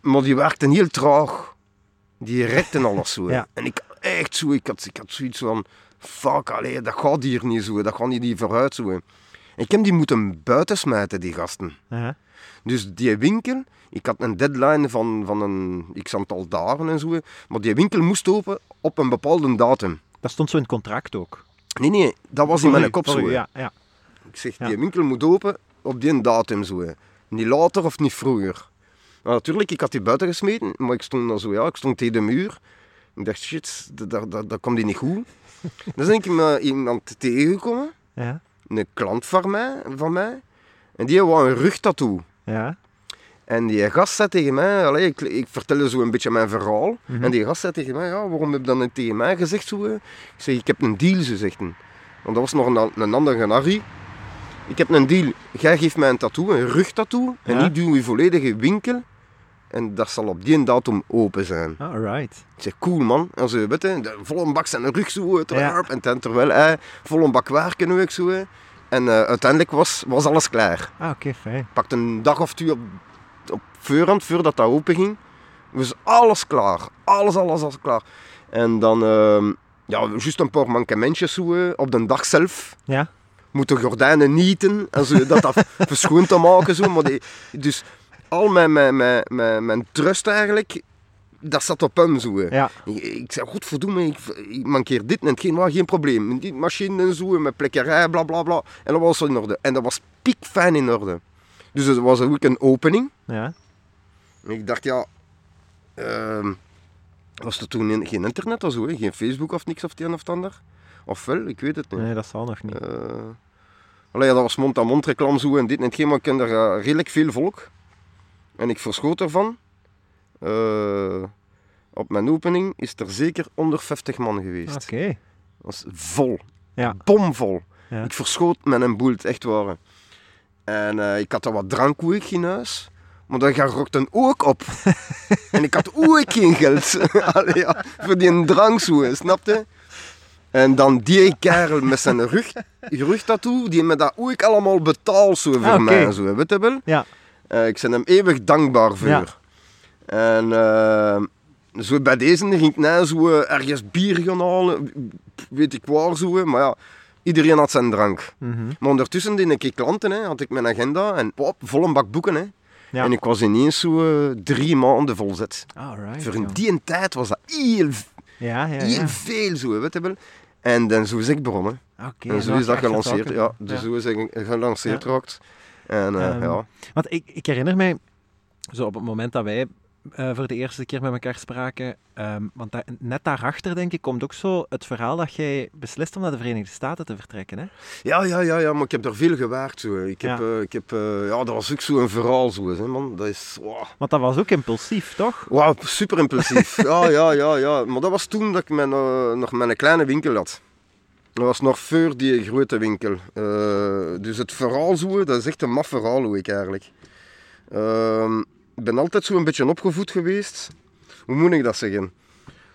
Speaker 1: Maar die werkten heel traag. Die rekten alles zo.
Speaker 2: Ja.
Speaker 1: En ik echt zo, ik had, ik had zoiets van, fuck, allee, dat gaat hier niet zo, dat gaat niet hier vooruit zo. En ik heb die moeten buiten smijten, die gasten.
Speaker 2: Ja.
Speaker 1: Dus die winkel, ik had een deadline van, van een x aantal dagen en zo, maar die winkel moest open op een bepaalde datum.
Speaker 2: Dat stond zo in het contract ook.
Speaker 1: Nee, nee, dat was in mijn kop zo.
Speaker 2: Ja, ja.
Speaker 1: Ik zeg, die winkel moet open op die datum zo. Niet later of niet vroeger. Maar natuurlijk, ik had die buiten gesmeten, maar ik stond dan zo, ja, ik stond tegen de muur. Ik dacht, shit, dat, dat, dat, komt die niet goed. dan ben ik me iemand tegengekomen,
Speaker 2: Ja.
Speaker 1: een klant van mij, van mij. En die wou een rugtattoo.
Speaker 2: Ja.
Speaker 1: En die gast zei tegen mij, allee, ik, ik vertelde zo een beetje mijn verhaal.
Speaker 2: Mhm.
Speaker 1: En die gast zei tegen mij, ja, waarom heb je dan niet tegen mij gezegd zo? Ik zeg, ik heb een deal, ze zegt. Want dat was nog een, een andere. Ik heb een deal. Jij geeft mij een tattoo, een rugtattoo. En ik doe je volledige winkel. En dat zal op die datum open zijn.
Speaker 2: Ah, alright.
Speaker 1: Ik zeg, cool man. En ze weet je, de volle bak zijn rug zo.
Speaker 2: Ja.
Speaker 1: En ten terwijl hij volle bak werken ook zo. En eh, uiteindelijk was, was alles klaar.
Speaker 2: Ah, oké, fijn.
Speaker 1: pakte een dag of twee op, op voorhand, voordat dat open ging. Was alles klaar. Alles, alles, alles klaar. En dan, ehm, ja, juist een paar mankementjes zo, op de dag zelf.
Speaker 2: Ja?
Speaker 1: Moeten gordijnen nieten en zo, dat dat verschoond te maken. Zo. Maar die, dus al mijn, mijn, mijn, mijn, mijn trust eigenlijk, dat zat op hem zo.
Speaker 2: Ja.
Speaker 1: Ik, ik zei, godverdomme, ik, ik mankeer dit en hetgeen, maar geen probleem. Die machine en zo, met plekkerij, bla bla bla. En dat was in orde. En dat was piekfijn in orde. Dus het was ook een opening.
Speaker 2: Ja.
Speaker 1: En ik dacht, ja, ehm, was er toen geen internet of zo, hè? geen Facebook of niks of het een of het ander? Of wel, ik weet het niet.
Speaker 2: Nee, dat zal nog niet.
Speaker 1: Eh, allee, ja, dat was mond-aan-mond reclame zo en dit en hetgeen, maar ik ken er eh, redelijk veel volk. En ik verschoot ervan. Eh, op mijn opening is er zeker onder 50 man geweest.
Speaker 2: Oké.
Speaker 1: Dat was vol.
Speaker 2: Ja.
Speaker 1: Bomvol.
Speaker 2: Ja.
Speaker 1: Ik verschoot met een boel, echt waar. En eh, ik had er wat drank ook in huis. Maar dat rokte ook op. en ik had ook geen geld. Allee, ja, voor die snap je? En dan die kerel met zijn rug, rugtattoo, die me dat ook allemaal betaalt zo voor
Speaker 2: Ah,
Speaker 1: mij. Zo, weet je wel?
Speaker 2: Ja.
Speaker 1: Eh, ik ben hem eeuwig dankbaar voor.
Speaker 2: Ja.
Speaker 1: En eh, zo bij deze ging ik na zo eh, ergens bier gaan halen, weet ik waar zo. Maar ja, iedereen had zijn drank.
Speaker 2: Mhm.
Speaker 1: Maar ondertussen deed ik klanten, hè, had ik mijn agenda en pop, vol een bak boeken. Hè.
Speaker 2: Ja.
Speaker 1: En ik was ineens zo drie maanden volzet.
Speaker 2: Alright.
Speaker 1: Voor
Speaker 2: ja.
Speaker 1: die tijd was dat heel,
Speaker 2: Ja, ja,
Speaker 1: heel veel zo, weet je wel. En dan zo is ik begonnen. En zo
Speaker 2: nou,
Speaker 1: is dat
Speaker 2: echt
Speaker 1: gelanceerd. Ja, dus zo is ik gelanceerd geraakt. En eh,
Speaker 2: Ehm,
Speaker 1: ja.
Speaker 2: Want ik, ik herinner mij, zo op het moment dat wij eh, voor de eerste keer met elkaar spraken, ehm, want daar- net daarachter, denk ik, komt ook zo het verhaal dat jij beslist om naar de Verenigde Staten te vertrekken. Hè?
Speaker 1: Ja, ja, ja, ja, maar ik heb er veel gewaard. Zo. Ik heb,
Speaker 2: Ja.
Speaker 1: eh, ik heb, ja, dat was ook zo'n verhaal, zo, hè, man. Dat is, wow.
Speaker 2: Want dat was ook impulsief, toch?
Speaker 1: Wauw, super impulsief. ja, ja, ja, ja. Maar dat was toen dat ik mijn, nog mijn kleine winkel had. Dat was nog voor die grote winkel. Eh, dus het verhaal zo, dat is echt een maf verhaal, hoe ik eigenlijk. Ehm, ik ben altijd zo een beetje opgevoed geweest. Hoe moet ik dat zeggen?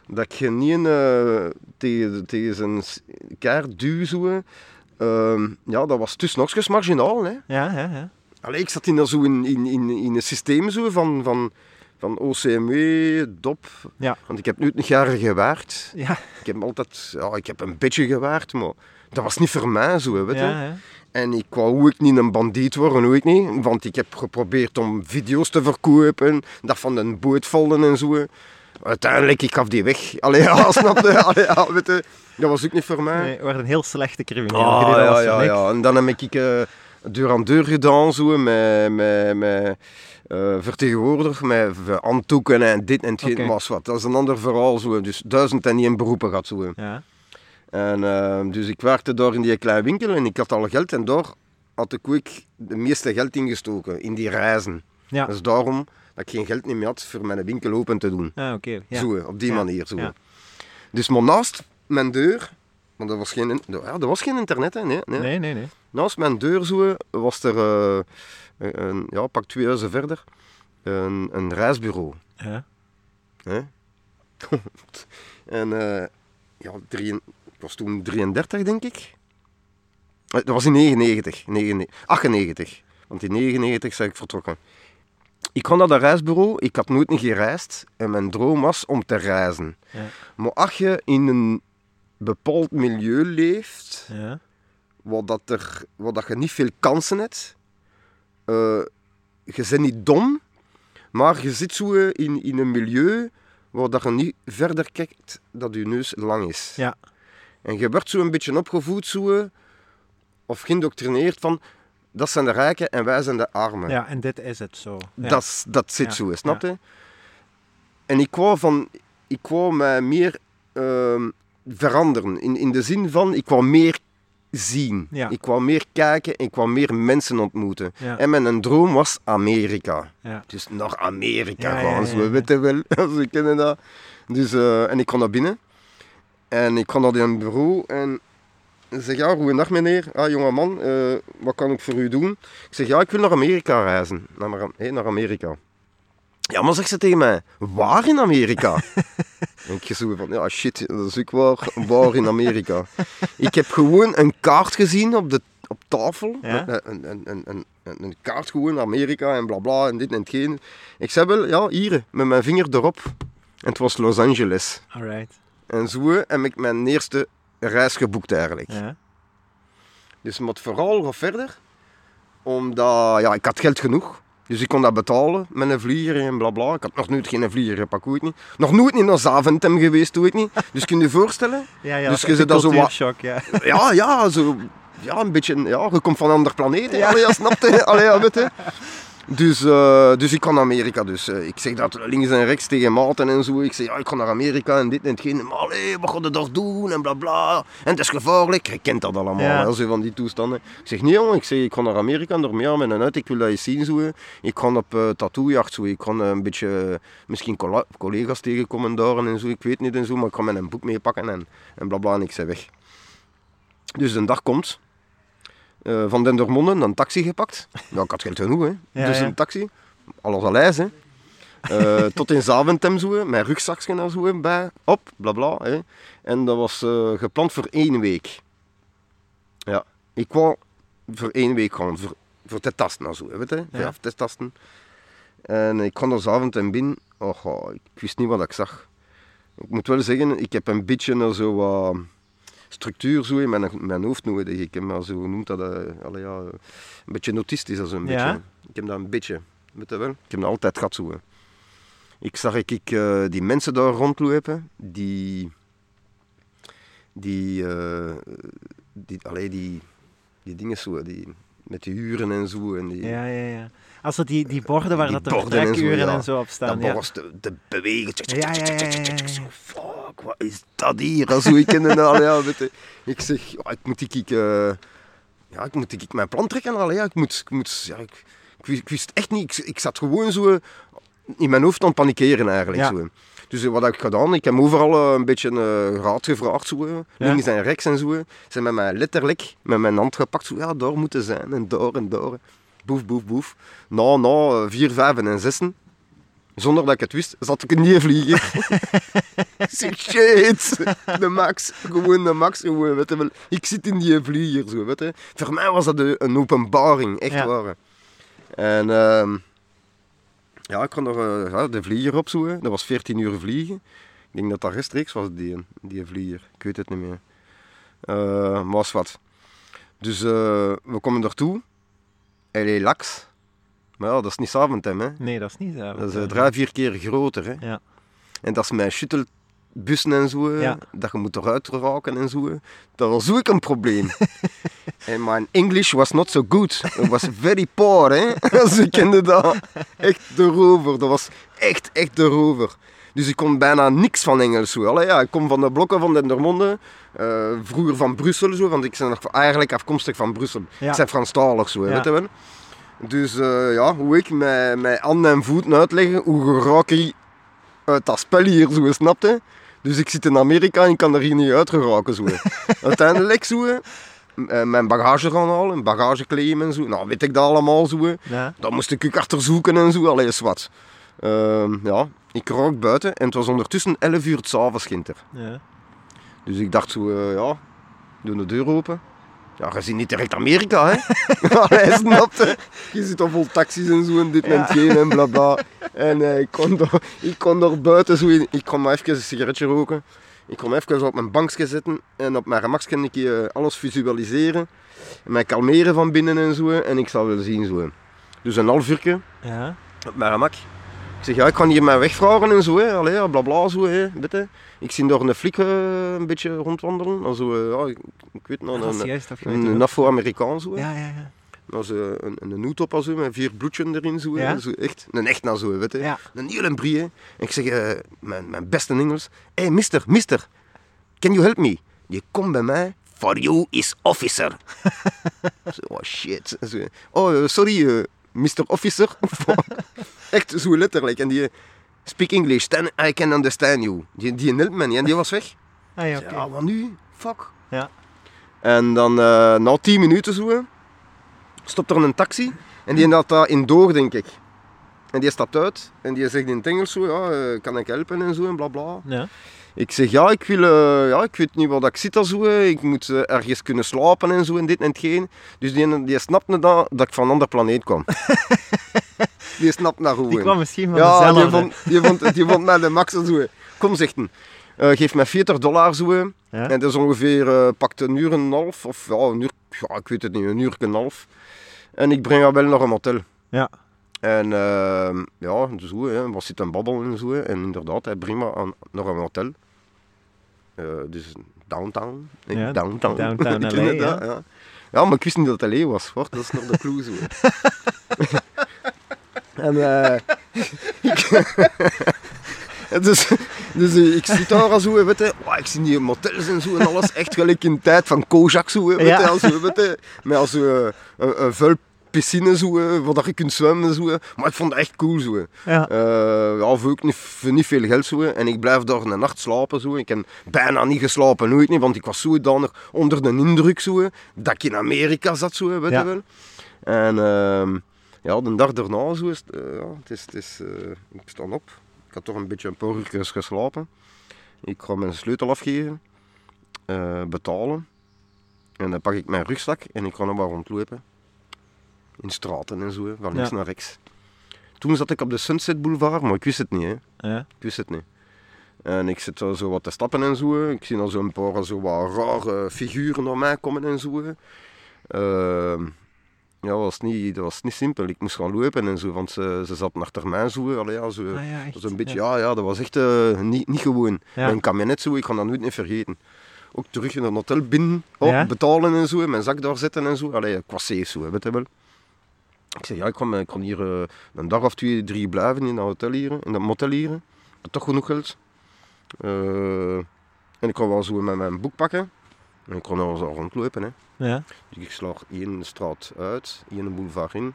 Speaker 1: Dat ik geen niet eh, tegen, tegen zijn kaart duw, zo. Ehm, ja, dat was tussen nog marginaal, hè.
Speaker 2: Ja, ja, ja.
Speaker 1: Allee, ik zat in, zo in, in, in, in een systeem zo van, van, van OCMW, DOP.
Speaker 2: Ja.
Speaker 1: Want ik heb nu een jaar gewaard.
Speaker 2: Ja,
Speaker 1: Ik heb altijd, ja, ik heb een beetje gewaard, maar dat was niet voor mij zo, weet je.
Speaker 2: ja.
Speaker 1: En ik wou ook niet een bandiet worden, ook niet. Want ik heb geprobeerd om video's te verkopen, dat van een boot vallen en zo. Uiteindelijk, ik gaf die weg. Allee, ja, snap je? Allee, ja, weet je. Dat was ook niet voor mij.
Speaker 2: Nee, wordt een heel slechte crimineel.
Speaker 1: Ah, ja, ja, ja. En dan heb ik eh, deur aan deur gedaan, zo, met, met, met eh, vertegenwoordiger, met handdoeken en dit en
Speaker 2: Oké.
Speaker 1: was wat. Dat is een ander verhaal, zo. dus duizend en één beroepen gehad. Zo.
Speaker 2: Ja.
Speaker 1: En, eh, dus ik werkte daar in die kleine winkel en ik had al geld en daar had ik ook de meeste geld ingestoken, in die reizen.
Speaker 2: Ja.
Speaker 1: Dus daarom dat ik geen geld meer had voor mijn winkel open te doen.
Speaker 2: Ah, oké. Ja.
Speaker 1: Zo, op die
Speaker 2: Ja,
Speaker 1: manier. Zo.
Speaker 2: ja.
Speaker 1: Dus maar naast mijn deur, want er was geen, ja, er was geen internet, hè, nee, nee.
Speaker 2: Nee, nee, nee.
Speaker 1: Naast mijn deur zo, was er, eh, een, ja, pak twee huizen verder, een, een reisbureau.
Speaker 2: Ja.
Speaker 1: Hè? en eh, ja, drie, ik was toen 33, denk ik. Eh, Dat was in 99, 99 98. Want in 99 ben ik vertrokken. Ik kwam naar dat reisbureau, ik had nooit niet gereisd en mijn droom was om te reizen.
Speaker 2: Ja.
Speaker 1: Maar als je in een bepaald milieu leeft,
Speaker 2: Ja.
Speaker 1: waar, dat er, waar dat je niet veel kansen hebt. Eh, je bent niet dom, maar je zit zo eh, in, in een milieu waar dat je niet verder kijkt dat je neus lang is.
Speaker 2: Ja.
Speaker 1: En je wordt zo een beetje opgevoed, zo, eh, of geïndoctrineerd van, dat zijn de rijken en wij zijn de armen.
Speaker 2: ja, en dit is het zo. Ja.
Speaker 1: Dat, dat zit
Speaker 2: Ja,
Speaker 1: zo, snap je? En ik wou, van, ik wou mij meer ehm, veranderen. In, in de zin van, ik wou meer zien.
Speaker 2: Ja.
Speaker 1: Ik wou meer kijken, ik wou meer mensen ontmoeten.
Speaker 2: Ja.
Speaker 1: En mijn droom was Amerika.
Speaker 2: Ja.
Speaker 1: Dus naar Amerika gaan, weet je wel. Ze kennen dat. Dus, eh, en ik kwam naar binnen. En ik kwam naar een bureau en ik zeg, ja, goedendag meneer. Ah, jongeman, eh wat kan ik voor u doen? Ik zeg, ja, ik wil naar Amerika reizen. Naar, hé, naar Amerika. Ja, maar zegt ze tegen mij, waar in Amerika? en ik zo van, ja shit, dat is ook waar, waar in Amerika. ik heb gewoon een kaart gezien op, de, op tafel.
Speaker 2: Ja.
Speaker 1: Een, een, een, een, een, een kaart gewoon, Amerika en bla bla en dit en hetgeen. Ik zei wel, ja, hier, met mijn vinger erop. En het was Los Angeles.
Speaker 2: Alright.
Speaker 1: En zo heb ik mijn eerste reis geboekt eigenlijk.
Speaker 2: Ja.
Speaker 1: Dus met vooral nog verder, omdat ja, ik had geld genoeg. Dus ik kon dat betalen met een vlieger en bla bla. Ik had nog nooit geen vlieger gepakt, niet. Nog nooit niet naar Zaventem geweest, weet niet. Dus kun je je voorstellen?
Speaker 2: Ja, ja,
Speaker 1: Dus
Speaker 2: dat
Speaker 1: je zit daar zo wat-
Speaker 2: cultuurshock, ja.
Speaker 1: Ja, ja, zo... Ja, een beetje... Ja, je komt van een ander planeet.
Speaker 2: Ja.
Speaker 1: Allee, ja, snap je? Allee, ja, weet je. Dus, eh, dus ik kan naar Amerika. Dus eh, ik zeg dat links en rechts tegen maten en zo. Ik zeg, ja, ik ga naar Amerika en dit en hetgeen. Maar allee, wat ga je daar doen en bla bla. En het is gevaarlijk. Je kent dat allemaal,
Speaker 2: Ja.
Speaker 1: hè, zo van die toestanden. Ik zeg, nee jongen, ik, zeg, ik ga naar Amerika en door mij met een uit. Ik wil dat eens zien zo. Ik ga op uh, tattoojacht zo. Ik ga een beetje, misschien collega's tegenkomen daar en zo. Ik weet niet en zo, maar ik ga met een boek meepakken en, en bla bla. En ik zeg weg. Dus een dag komt. Eh, van Dendermonde een taxi gepakt. Ja, ik had geld genoeg, hè.
Speaker 2: Ja,
Speaker 1: dus
Speaker 2: ja.
Speaker 1: een taxi. Alles al ijs, hè. Eh, tot in Zaventem zo, hè, mijn rugzakje en zo hè, bij, op, bla bla. Hè. En dat was eh, gepland voor één week. Ja, ik wou voor één week gaan, voor, voor te tasten en zo, hè, weet je, voor
Speaker 2: Ja.
Speaker 1: te tasten. En ik kwam er Zaventem binnen, oh, ik wist niet wat ik zag. Ik moet wel zeggen, ik heb een beetje zo structuur zo in mijn, mijn hoofd nodig. Ik heb maar zo noemt dat, eh, allee, ja, een beetje autistisch, dat is een
Speaker 2: Ja?
Speaker 1: beetje. Ik heb dat een beetje, weet je wel. Ik heb dat altijd gehad zo. hè. Ik zag ik, ik eh, die mensen daar rondlopen, die, die, eh, die, allee, die, die dingen zo, die, met die uren en zo. En die,
Speaker 2: Ja, ja, ja. Als er die, die borden waar
Speaker 1: Die
Speaker 2: dat
Speaker 1: en zo,
Speaker 2: vertrekuren en zo op staan.
Speaker 1: dat
Speaker 2: Ja.
Speaker 1: borst te, te bewegen.
Speaker 2: Ja, ja, ja,
Speaker 1: Fuck, wat is dat hier? Dat zo, ik het al, ja, je. Ik zeg, ja, ik moet ik, eh, ja, ik moet ik mijn plan trekken. Al, ja. ik, moet, ik, moet, ja, ik, ik, wist, ik wist echt niet. Ik, ik zat gewoon zo in mijn hoofd aan het panikeren eigenlijk. Zo. Dus eh, wat heb ik gedaan? Ik heb overal eh, een beetje eh, raad gevraagd, zo, eh, links en rechts en zo. Ze hebben met mij letterlijk met mijn hand gepakt, zo, ja, daar moeten zijn en daar en daar. Boef, boef, boef. Na, na eh, vier, vijf en zessen, zonder dat ik het wist, zat ik in die vlieger. Zeg, shit, de max, gewoon de max. Gewoon, weet je wel. Ik zit in die vlieger, zo, weet je. Voor mij was dat een openbaring, echt
Speaker 2: Ja.
Speaker 1: waar. En ehm, ja, ik kon nog eh, de vlieger opzoeken. Dat was 14 uur vliegen. Ik denk dat dat rechtstreeks was, die, die vlieger. Ik weet het niet meer. Eh, maar was wat. Dus eh, we komen daartoe. LA Lax. Maar ja, dat is niet Zaventem, hè.
Speaker 2: Nee, dat is niet zo.
Speaker 1: Dat is drie, vier keer groter. Hè.
Speaker 2: Ja.
Speaker 1: En dat is met shuttlebussen en zo,
Speaker 2: Ja.
Speaker 1: dat je moet eruit raken en zo. Dat was ook een probleem. en mijn English was not so good. It was very poor, hè. Ze kenden dat. Echt erover. Dat was echt, echt erover. Dus ik kon bijna niks van Engels. Zo. Allee, ja, ik kom van de blokken van Dendermonde. eh vroeger van Brussel, zo, want ik ben eigenlijk afkomstig van Brussel.
Speaker 2: Ja.
Speaker 1: Ik ben Franstalig, zo,
Speaker 2: Ja.
Speaker 1: weet je wel. Dus eh, ja, hoe ik met, met handen en voeten uitleggen, hoe raak ik uit dat spel hier, zo, snap je? Dus ik zit in Amerika en ik kan er hier niet uit geraken, zo. Uiteindelijk, zo, eh, mijn bagage gaan halen, bagage claimen en zo. Nou, weet ik dat allemaal, zo.
Speaker 2: Ja.
Speaker 1: Dan moest ik achter zoeken en zo, alles wat. Ehm, ja, ik raak buiten en het was ondertussen 11 uur s'avonds ginter.
Speaker 2: Ja.
Speaker 1: Dus ik dacht zo, eh, ja, doe de deur open. Ja, je ziet niet direct Amerika, hè. Hij snapte. Je zit al vol taxis en zo en dit en hetgeen en bla bla. En eh, ik, kon daar, ik kon daar buiten zo in. Ik kon maar even een sigaretje roken. Ik kon even op mijn bankje zitten en op mijn gemak kan ik eh, alles visualiseren. En mij kalmeren van binnen en zo. En ik zal wel zien zo. Dus een half uurtje
Speaker 2: Ja.
Speaker 1: op mijn gemak. Ik zeg, ja, ik kan hier mijn weg vragen en zo, hè. Allee, ja, bla bla, zo, hè. Je. Ik zie daar een flik eh, een beetje rondwandelen. Also, eh, ja, ik, ik weet nog, een,
Speaker 2: juist
Speaker 1: een, een Afro-Amerikaan zo. hè.
Speaker 2: Ja, ja, ja.
Speaker 1: Is eh, een, een hoed op, zo, met vier bloedjes erin, zo, hè.
Speaker 2: Ja?
Speaker 1: zo echt. Een echt nou zo, weet je.
Speaker 2: Ja.
Speaker 1: Een hele brie, hè. En ik zeg, mijn, mijn beste Engels, hey, mister, mister, can you help me? Je komt bij mij, for you is officer. zo, oh shit. Zo, oh, sorry, Mr. Officer. Echt zo letterlijk. En die, eh, speak English, then I can understand you. Die, die helpt me niet en die was weg.
Speaker 2: Ah, ja,
Speaker 1: Ja,
Speaker 2: oké.
Speaker 1: wat nu? Fuck.
Speaker 2: Ja.
Speaker 1: En dan eh, na 10 minuten zo, stopt er een taxi en die had dat in door, denk ik. En die stapt uit en die zegt in het Engels zo, ja, eh, kan ik helpen en zo en bla bla.
Speaker 2: Ja.
Speaker 1: Ik zeg, ja, ik, wil, ja, ik weet niet wat ik zit al zo, ik moet ergens kunnen slapen en zo en dit en hetgeen. Dus die, die snapte dat, dat ik van een ander planeet kwam. die snapte dat gewoon.
Speaker 2: Die kwam misschien van
Speaker 1: Ja, die
Speaker 2: dezelfde.
Speaker 1: vond, die, vond, die vond mij de max en zo. Kom, hij. Eh, geef mij 40 dollar zo.
Speaker 2: Ja.
Speaker 1: En dat is ongeveer, eh pakt een uur en een half, of ja, een uur, ja, ik weet het niet, een uur en een half. En ik breng haar wel naar een hotel.
Speaker 2: Ja.
Speaker 1: En ehm, ja, zo, hè, was zitten babbelen en zo. hè. En inderdaad, hij brengt me aan, naar een hotel. Eh, dus downtown. Nee,
Speaker 2: Ja,
Speaker 1: downtown.
Speaker 2: downtown LA, ja.
Speaker 1: ja, maar ik wist niet dat het LA was. Hoor. Dat is nog de clue zo. en eh dus, dus eh, ik zit daar al zo, weet je, oh, ik zie die motels en zo en alles, echt gelijk in de tijd van Kojak zo, weet je,
Speaker 2: Ja.
Speaker 1: als, zo, weet je, met als zo, eh, een, een vuil piscine zo, waar dat je kunt zwemmen zo, maar ik vond het echt cool zo.
Speaker 2: Ja.
Speaker 1: Eh, ja, voor ook niet, voor niet veel geld zo. En ik blijf daar een nacht slapen zo. Ik heb bijna niet geslapen, nooit niet, want ik was zodanig onder de indruk zo, dat ik in Amerika zat zo, weet
Speaker 2: Ja.
Speaker 1: je wel. En ehm, ja, de dag daarna zo is het, eh, ja, het is, het is, eh, ik sta op. Ik had toch een beetje een paar uur geslapen. Ik ga mijn sleutel afgeven, eh, betalen. En dan pak ik mijn rugzak en ik ga nog maar rondlopen. In straten en zo, van links
Speaker 2: Ja.
Speaker 1: naar rechts. Toen zat ik op de Sunset Boulevard, maar ik wist het niet. Hè.
Speaker 2: Ja.
Speaker 1: Ik wist het niet. En ik zit zo wat te stappen en zo. Ik zie al zo'n paar zo wat rare figuren naar mij komen en zo. Ja, dat was, niet, dat was niet simpel. Ik moest gaan lopen en zo, want ze, ze zaten achter mij zo. Allee, ja, zo
Speaker 2: Ah, ja, echt.
Speaker 1: een beetje, ja, ja, dat was echt eh, niet, niet gewoon.
Speaker 2: Ja.
Speaker 1: Mijn kabinet zo, ik ga dat nooit niet vergeten. Ook terug in het hotel binnen, oh, betalen en zo, mijn zak daar zetten en zo. Allee, ik was safe zo, weet je wel. Ik zei, ja, ik kan, ik kan hier eh, een dag of twee, drie blijven in dat hotel hier, in dat motel hier. Toch genoeg geld. Eh, en ik kan wel zo met mijn boek pakken. En ik kon er zo rondlopen. Hè.
Speaker 2: Ja.
Speaker 1: Dus ik sla één straat uit, één boulevard in.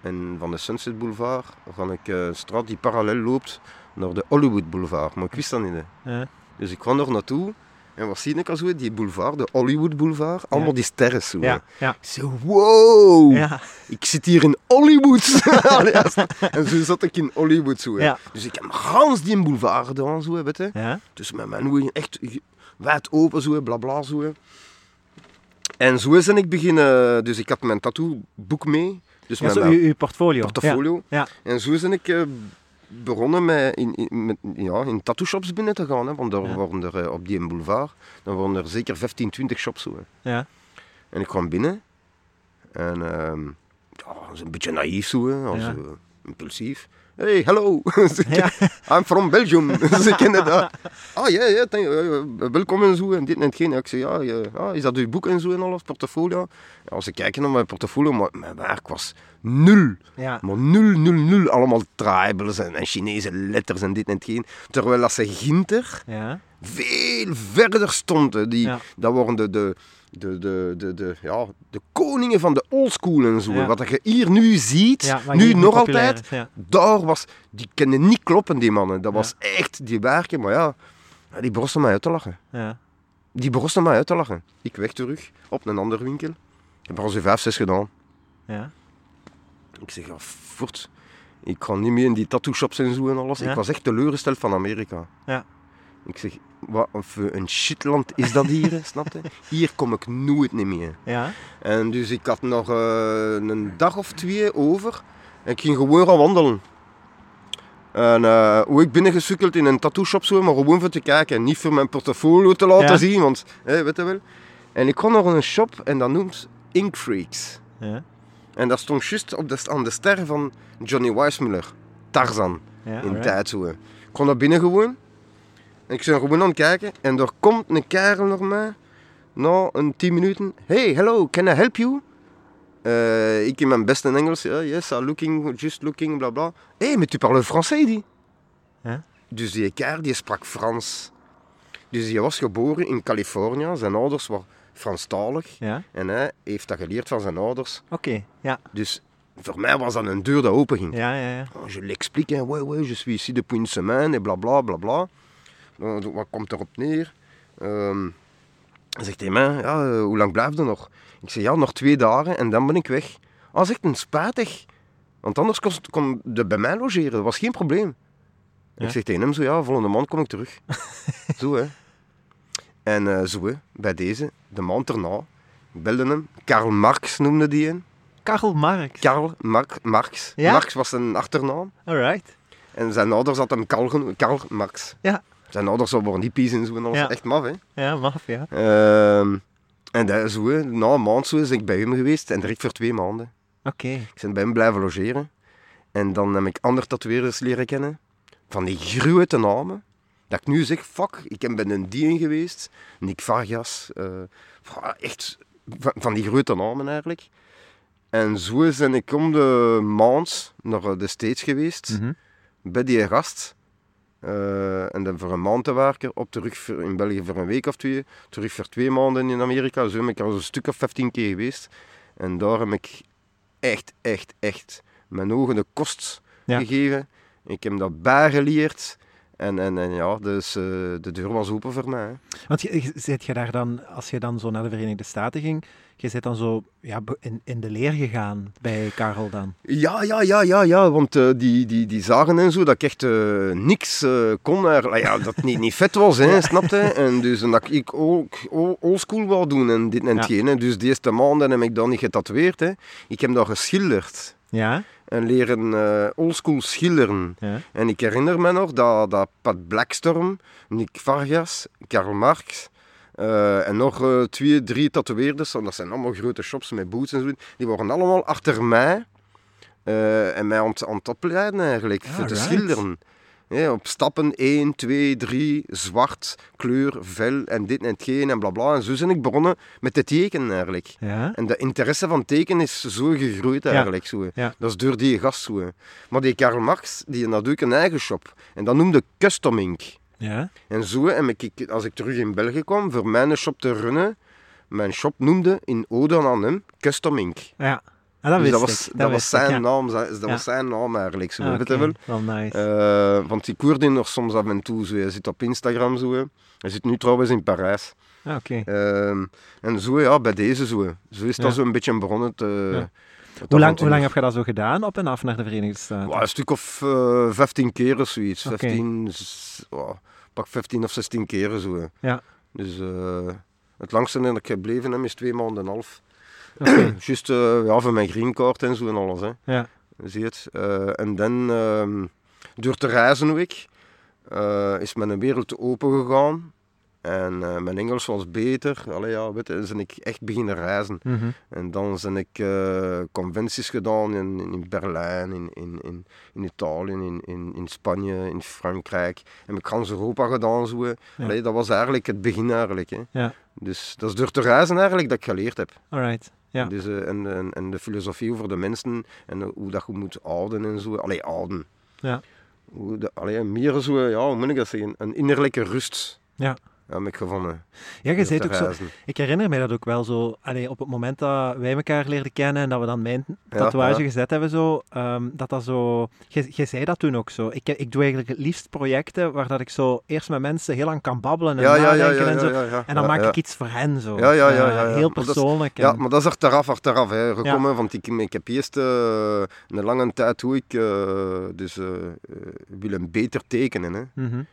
Speaker 1: En van de Sunset Boulevard ga ik eh, een straat die parallel loopt naar de Hollywood Boulevard. Maar ik wist dat niet. Hè.
Speaker 2: Ja.
Speaker 1: Dus ik kwam er naartoe. En wat zie ik al zo? Die boulevard, de Hollywood Boulevard. Allemaal die sterren zo.
Speaker 2: Ja. Ja.
Speaker 1: Ik zei, wow,
Speaker 2: Ja.
Speaker 1: ik zit hier in Hollywood. En zo zat ik in Hollywood zo. Dus ik heb gans die boulevard gedaan zo, hè, weet je.
Speaker 2: Ja.
Speaker 1: Dus met mijn ogen echt wijd open, zo, bla bla zo. En zo is en ik beginnen, dus ik had mijn tattoo-boek mee. Dus
Speaker 2: Ja, zo, uw, uw portfolio.
Speaker 1: portfolio.
Speaker 2: Ja.
Speaker 1: En zo is en ik eh, begonnen met in, in, met, ja, in tattoo-shops binnen te gaan. Hè, want daar
Speaker 2: Ja.
Speaker 1: waren er eh, op die boulevard, dan waren er zeker 15, 20 shops. Zo, hè.
Speaker 2: Ja.
Speaker 1: En ik kwam binnen. En ehm ja, dat is een beetje naïef zo, hè, als,
Speaker 2: Ja.
Speaker 1: eh, impulsief. Hey, hello.
Speaker 2: Ja.
Speaker 1: I'm from Belgium. Ze kennen dat. Ah ja, ja, welkom en zo. En dit en hetgeen. Ik zei, ja, ja, ah, is dat uw boek en zo en alles, portfolio? Ja, ze kijken naar mijn portfolio, maar mijn werk was nul.
Speaker 2: Ja.
Speaker 1: Maar nul, nul, nul. Allemaal tribals en, en Chinese letters en dit en hetgeen. Terwijl dat ze Ginter
Speaker 2: Ja.
Speaker 1: veel verder stond. hè. Die. Dat waren de, de, de, de, de, de, ja, de koningen van de oldschool en zo.
Speaker 2: Ja.
Speaker 1: Wat je hier nu ziet,
Speaker 2: Ja,
Speaker 1: nu nog altijd,
Speaker 2: is, Ja.
Speaker 1: daar was, die kenden niet kloppen, die mannen. Dat was echt, die werken, maar ja, die brosten mij uit te lachen.
Speaker 2: Ja.
Speaker 1: Die brosten mij uit te lachen. Ik weg terug, op een andere winkel. Ik heb er al zo vijf, zes gedaan.
Speaker 2: Ja.
Speaker 1: Ik zeg, ja, voort. Ik ga niet meer in die tattoo shops en zo en alles. Ik was echt teleurgesteld van Amerika.
Speaker 2: Ja.
Speaker 1: Ik zeg, wat voor een shitland is dat hier, hè, snap je? Hier kom ik nooit niet meer.
Speaker 2: Ja.
Speaker 1: En dus ik had nog eh, een dag of twee over. En ik ging gewoon gaan wandelen. En eh, hoe ik binnengesukkeld in een tattoo shop zo, maar gewoon voor te kijken. Niet voor mijn portfolio te laten
Speaker 2: Ja.
Speaker 1: zien, want weet je wel. En ik kwam naar een shop en dat noemt Ink Freaks.
Speaker 2: Ja.
Speaker 1: En dat stond juist op de, aan de ster van Johnny Weissmuller. Tarzan,
Speaker 2: Ja.
Speaker 1: in
Speaker 2: alright.
Speaker 1: tijd zo. hè. Ik kwam naar binnen gewoon. En ik ben gewoon aan het kijken. En er komt een kerel naar mij. Na een 10 minuten. Hey, hello, can I help you? Eh, ik in mijn beste Engels. Ja, yes, I'm looking, just looking, bla bla. Hé, hey, mais tu parles français, die?
Speaker 2: Ja.
Speaker 1: Dus die kerel die sprak Frans. Dus die was geboren in Californië. Zijn ouders waren Franstalig.
Speaker 2: Ja.
Speaker 1: En hij heeft dat geleerd van zijn ouders.
Speaker 2: Oké. Ja.
Speaker 1: Dus voor mij was dat een deur die open ging.
Speaker 2: Ja, ja, ja.
Speaker 1: Oh, Je l'explique, hein, ouais, ouais, je suis ici depuis une semaine, et bla bla bla bla. Dan, wat komt erop neer? Ehm, dan zegt hij mij, ja, eh, hoe lang blijf je nog? Ik zeg, ja, nog twee dagen en dan ben ik weg. Ah, zegt een spijtig. Want anders kon, kon je bij mij logeren, dat was geen probleem.
Speaker 2: Ja.
Speaker 1: Ik zeg tegen hem zo, ja, volgende maand kom ik terug. zo, hè. En eh, zo, hè, bij deze, de maand erna, ik belde hem. Karl Marx noemde die een.
Speaker 2: Karl Marx.
Speaker 1: Karl Marx. Marx.
Speaker 2: Ja?
Speaker 1: Marx was zijn achternaam.
Speaker 2: Alright.
Speaker 1: En zijn ouders hadden hem Karl. Karl Marx.
Speaker 2: Ja.
Speaker 1: Zijn ouders al worden hippies en zo. En dat was echt maf, hè.
Speaker 2: Ja, maf, ja.
Speaker 1: Ehm, en dat, zo, hè, na een maand zo, is ik bij hem geweest. En direct voor twee maanden.
Speaker 2: Oké.
Speaker 1: Ik ben bij hem blijven logeren. En dan heb ik andere tatoeëerders leren kennen. Van die grote namen. Dat ik nu zeg, fuck, ik ben een Dien geweest. Nick Vargas. eh, echt van, van die grote namen eigenlijk. En zo ben ik om de maand naar de States geweest.
Speaker 2: Mhm.
Speaker 1: Bij die gast. Eh, en dan voor een maand te werken. Op terug voor, in België voor een week of twee. Terug voor twee maanden in Amerika. Zo ben ik al een stuk of 15 keer geweest. En daar heb ik echt, echt, echt mijn ogen de kost
Speaker 2: Ja.
Speaker 1: gegeven. Ik heb dat bijgeleerd. En, en, en ja, dus eh, de deur was open voor mij. hè.
Speaker 2: Want je, je- zit je daar dan, als je dan zo naar de Verenigde Staten ging, je zit dan zo ja, in, in de leer gegaan bij Karel dan?
Speaker 1: Ja, ja, ja, ja, ja, want eh, die, die, die zagen en zo dat ik echt eh, niks kon. Er, ja, dat het niet, niet vet was, hè, snapte? En dus en dat ik ook oldschool wou doen en dit en
Speaker 2: Ja.
Speaker 1: hetgeen. hè. Dus de eerste maanden heb ik dat niet getatoeëerd. Hè. Ik heb dat geschilderd
Speaker 2: Ja?
Speaker 1: En leren eh oldschool schilderen.
Speaker 2: Ja.
Speaker 1: En ik herinner me nog dat, dat Pat Blackstorm, Nick Vargas, Karl Marx eh, en nog eh, twee, drie tatoeëerders, want dat zijn allemaal grote shops met boots en zo, die waren allemaal achter mij en mij aan, het- aan het opleiden eigenlijk, voor te schilderen. Ja, op stappen 1, 2, 3, zwart, kleur, vel en dit en hetgeen en bla bla. En zo ben ik begonnen met te tekenen eigenlijk.
Speaker 2: Ja?
Speaker 1: En de interesse van tekenen is zo gegroeid eigenlijk. Zo. Dat is door die gast zo. Maar die Karl Marx, die had ook een eigen shop. En dat noemde Custom Ink.
Speaker 2: Ja?
Speaker 1: En zo heb ik, als ik terug in België kwam, voor mijn shop te runnen, mijn shop noemde in ode aan hem Custom Ink.
Speaker 2: Ja. Ah, dat
Speaker 1: dus dat was, dat was
Speaker 2: ik,
Speaker 1: zijn
Speaker 2: ja.
Speaker 1: naam, dat
Speaker 2: Ja.
Speaker 1: was zijn naam eigenlijk. Zo,
Speaker 2: Ah,
Speaker 1: wel?
Speaker 2: Nice.
Speaker 1: Eh, want ik hoorde hem nog soms af en toe. Zo. Hij zit op Instagram. Zo. Hij zit nu trouwens in Parijs.
Speaker 2: Ah, Oké.
Speaker 1: Ehm, en zo, ja, bij deze zo. Zo is dat
Speaker 2: Ja.
Speaker 1: zo'n beetje begonnen te...
Speaker 2: Ja.
Speaker 1: het
Speaker 2: Hoe lang, hoe lang heb je dat zo gedaan, op en af naar de Verenigde Staten?
Speaker 1: Een stuk of eh 15 keer of zoiets.
Speaker 2: Oké.
Speaker 1: 15, s- wauw, pak 15 of 16 keer zo.
Speaker 2: Ja.
Speaker 1: Dus eh, het langste dat ik gebleven heb is twee maanden en een half. Juist eh, ja, voor mijn green card en zo en alles. Hè.
Speaker 2: Ja.
Speaker 1: Zie je het? Eh, en dan, ehm, door te reizen ook, eh, is mijn wereld open gegaan. En mijn Engels was beter. Allee, ja, weet je, ben ik echt beginnen reizen.
Speaker 2: Mhm.
Speaker 1: En dan ben ik conventies gedaan in, in Berlijn, in, in, in, in Italië, in, in, in Spanje, in Frankrijk. Heb ik gans Europa gedaan. Zo.
Speaker 2: Ja.
Speaker 1: Allee, dat was eigenlijk het begin eigenlijk. Hè.
Speaker 2: Ja.
Speaker 1: Dus dat is door te reizen eigenlijk dat ik geleerd heb.
Speaker 2: Alright. Ja.
Speaker 1: Dus, en, en, en de filosofie over de mensen en eh, hoe dat je moet houden en zo. Allee, houden.
Speaker 2: Ja.
Speaker 1: Hoe de, allee, meer zo, ja, hoe moet ik dat zeggen? Een innerlijke rust.
Speaker 2: Ja.
Speaker 1: Heb ik gevonden.
Speaker 2: Ja, je zei ook zo. Ik herinner mij dat ook wel zo. Allee, op het moment dat wij elkaar leerden kennen en dat we dan mijn tatoeage
Speaker 1: ja.
Speaker 2: gezet hebben, zo, ehm, dat dat zo. Je, je zei dat toen ook zo. Ik, ik doe eigenlijk het liefst projecten waar dat ik zo eerst met mensen heel lang kan babbelen en
Speaker 1: Ja,
Speaker 2: nadenken
Speaker 1: ja,
Speaker 2: en zo. En dan maak ik iets voor hen zo.
Speaker 1: Ja, ja, ja,
Speaker 2: Eh,
Speaker 1: ja.
Speaker 2: Heel
Speaker 1: Maar dat is-
Speaker 2: persoonlijk.
Speaker 1: Ja, maar dat is achteraf, achteraf hè, gekomen. Want ik, ik heb eerst eh, een lange tijd hoe ik uh, dus, uh, willen beter tekenen. Hè.
Speaker 2: Mm -hmm.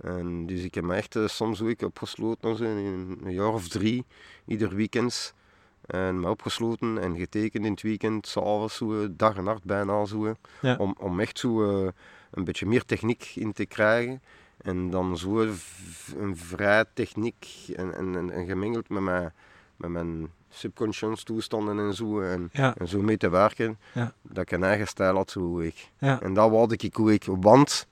Speaker 1: En dus ik heb me echt uh, soms opgesloten zo, in een jaar of drie, ieder weekend. En me opgesloten en getekend in het weekend, s'avonds, zo, dag en nacht bijna zo.
Speaker 2: Ja.
Speaker 1: Om, om echt zo een beetje meer techniek in te krijgen. En dan zo een vrij techniek en, en, en, en gemengeld met mijn, met mijn subconscious toestanden en zo. En,
Speaker 2: ja.
Speaker 1: en zo mee te werken.
Speaker 2: Ja.
Speaker 1: Dat ik een eigen stijl had, zo ik. En dat wilde ik hoe ik. Want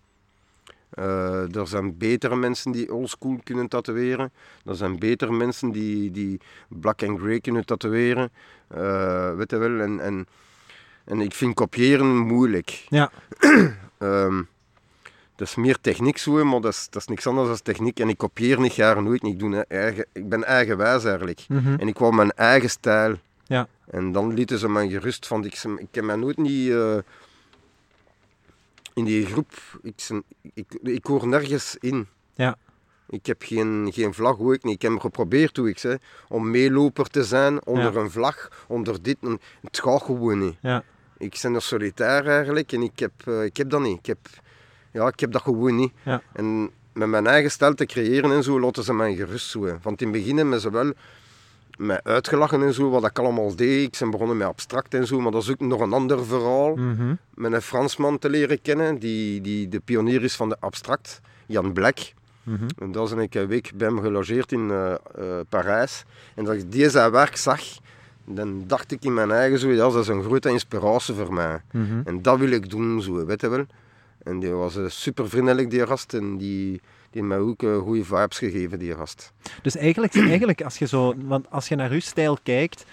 Speaker 1: uh, er zijn betere mensen die oldschool kunnen tatoeëren. Er zijn betere mensen die, die black and grey kunnen tatoeëren. Uh, weet je wel. En, en, en ik vind kopiëren moeilijk.
Speaker 2: Ja.
Speaker 1: um, dat is meer techniek zo, maar dat is, dat is niks anders dan techniek. En ik kopieer niet graag nooit. Ik, doe eigen, ik ben eigenwijs eigenlijk.
Speaker 2: Mm -hmm.
Speaker 1: En ik wou mijn eigen stijl.
Speaker 2: Ja.
Speaker 1: En dan lieten ze mij gerust van. Ik, ik heb mij nooit niet... Uh, in die groep, ik, ik, ik hoor nergens in.
Speaker 2: Ja.
Speaker 1: Ik heb geen, geen vlag, hoe ik niet. Ik heb geprobeerd, hoe ik zei, om meeloper te zijn onder
Speaker 2: ja.
Speaker 1: een vlag, onder dit. Het gaat gewoon niet.
Speaker 2: Ja.
Speaker 1: Ik ben er solitair eigenlijk en ik heb, uh, ik heb dat niet. Ik heb, ja, ik heb dat gewoon niet.
Speaker 2: Ja.
Speaker 1: En met mijn eigen stijl te creëren en zo, laten ze mij gerust zo. Want in het begin hebben ze wel mij uitgelachen en zo, wat ik allemaal deed. Ik ben begonnen met abstract en zo, maar dat is ook nog een ander verhaal.
Speaker 2: Mm -hmm.
Speaker 1: Met een Fransman te leren kennen, die, die de pionier is van de abstract, Jan Black.
Speaker 2: Mhm.
Speaker 1: En dan ben ik een week bij hem gelogeerd in eh, eh, Parijs. En dat ik deze werk zag, dan dacht ik in mijn eigen zo, ja, dat is een grote inspiratie voor mij.
Speaker 2: Mhm.
Speaker 1: En dat wil ik doen, zo, weet je wel. En die was eh, super vriendelijk, die gast. En die, die mij ook eh, goede vibes gegeven, die gast.
Speaker 2: Dus eigenlijk, eigenlijk als je zo, want als je naar uw stijl kijkt,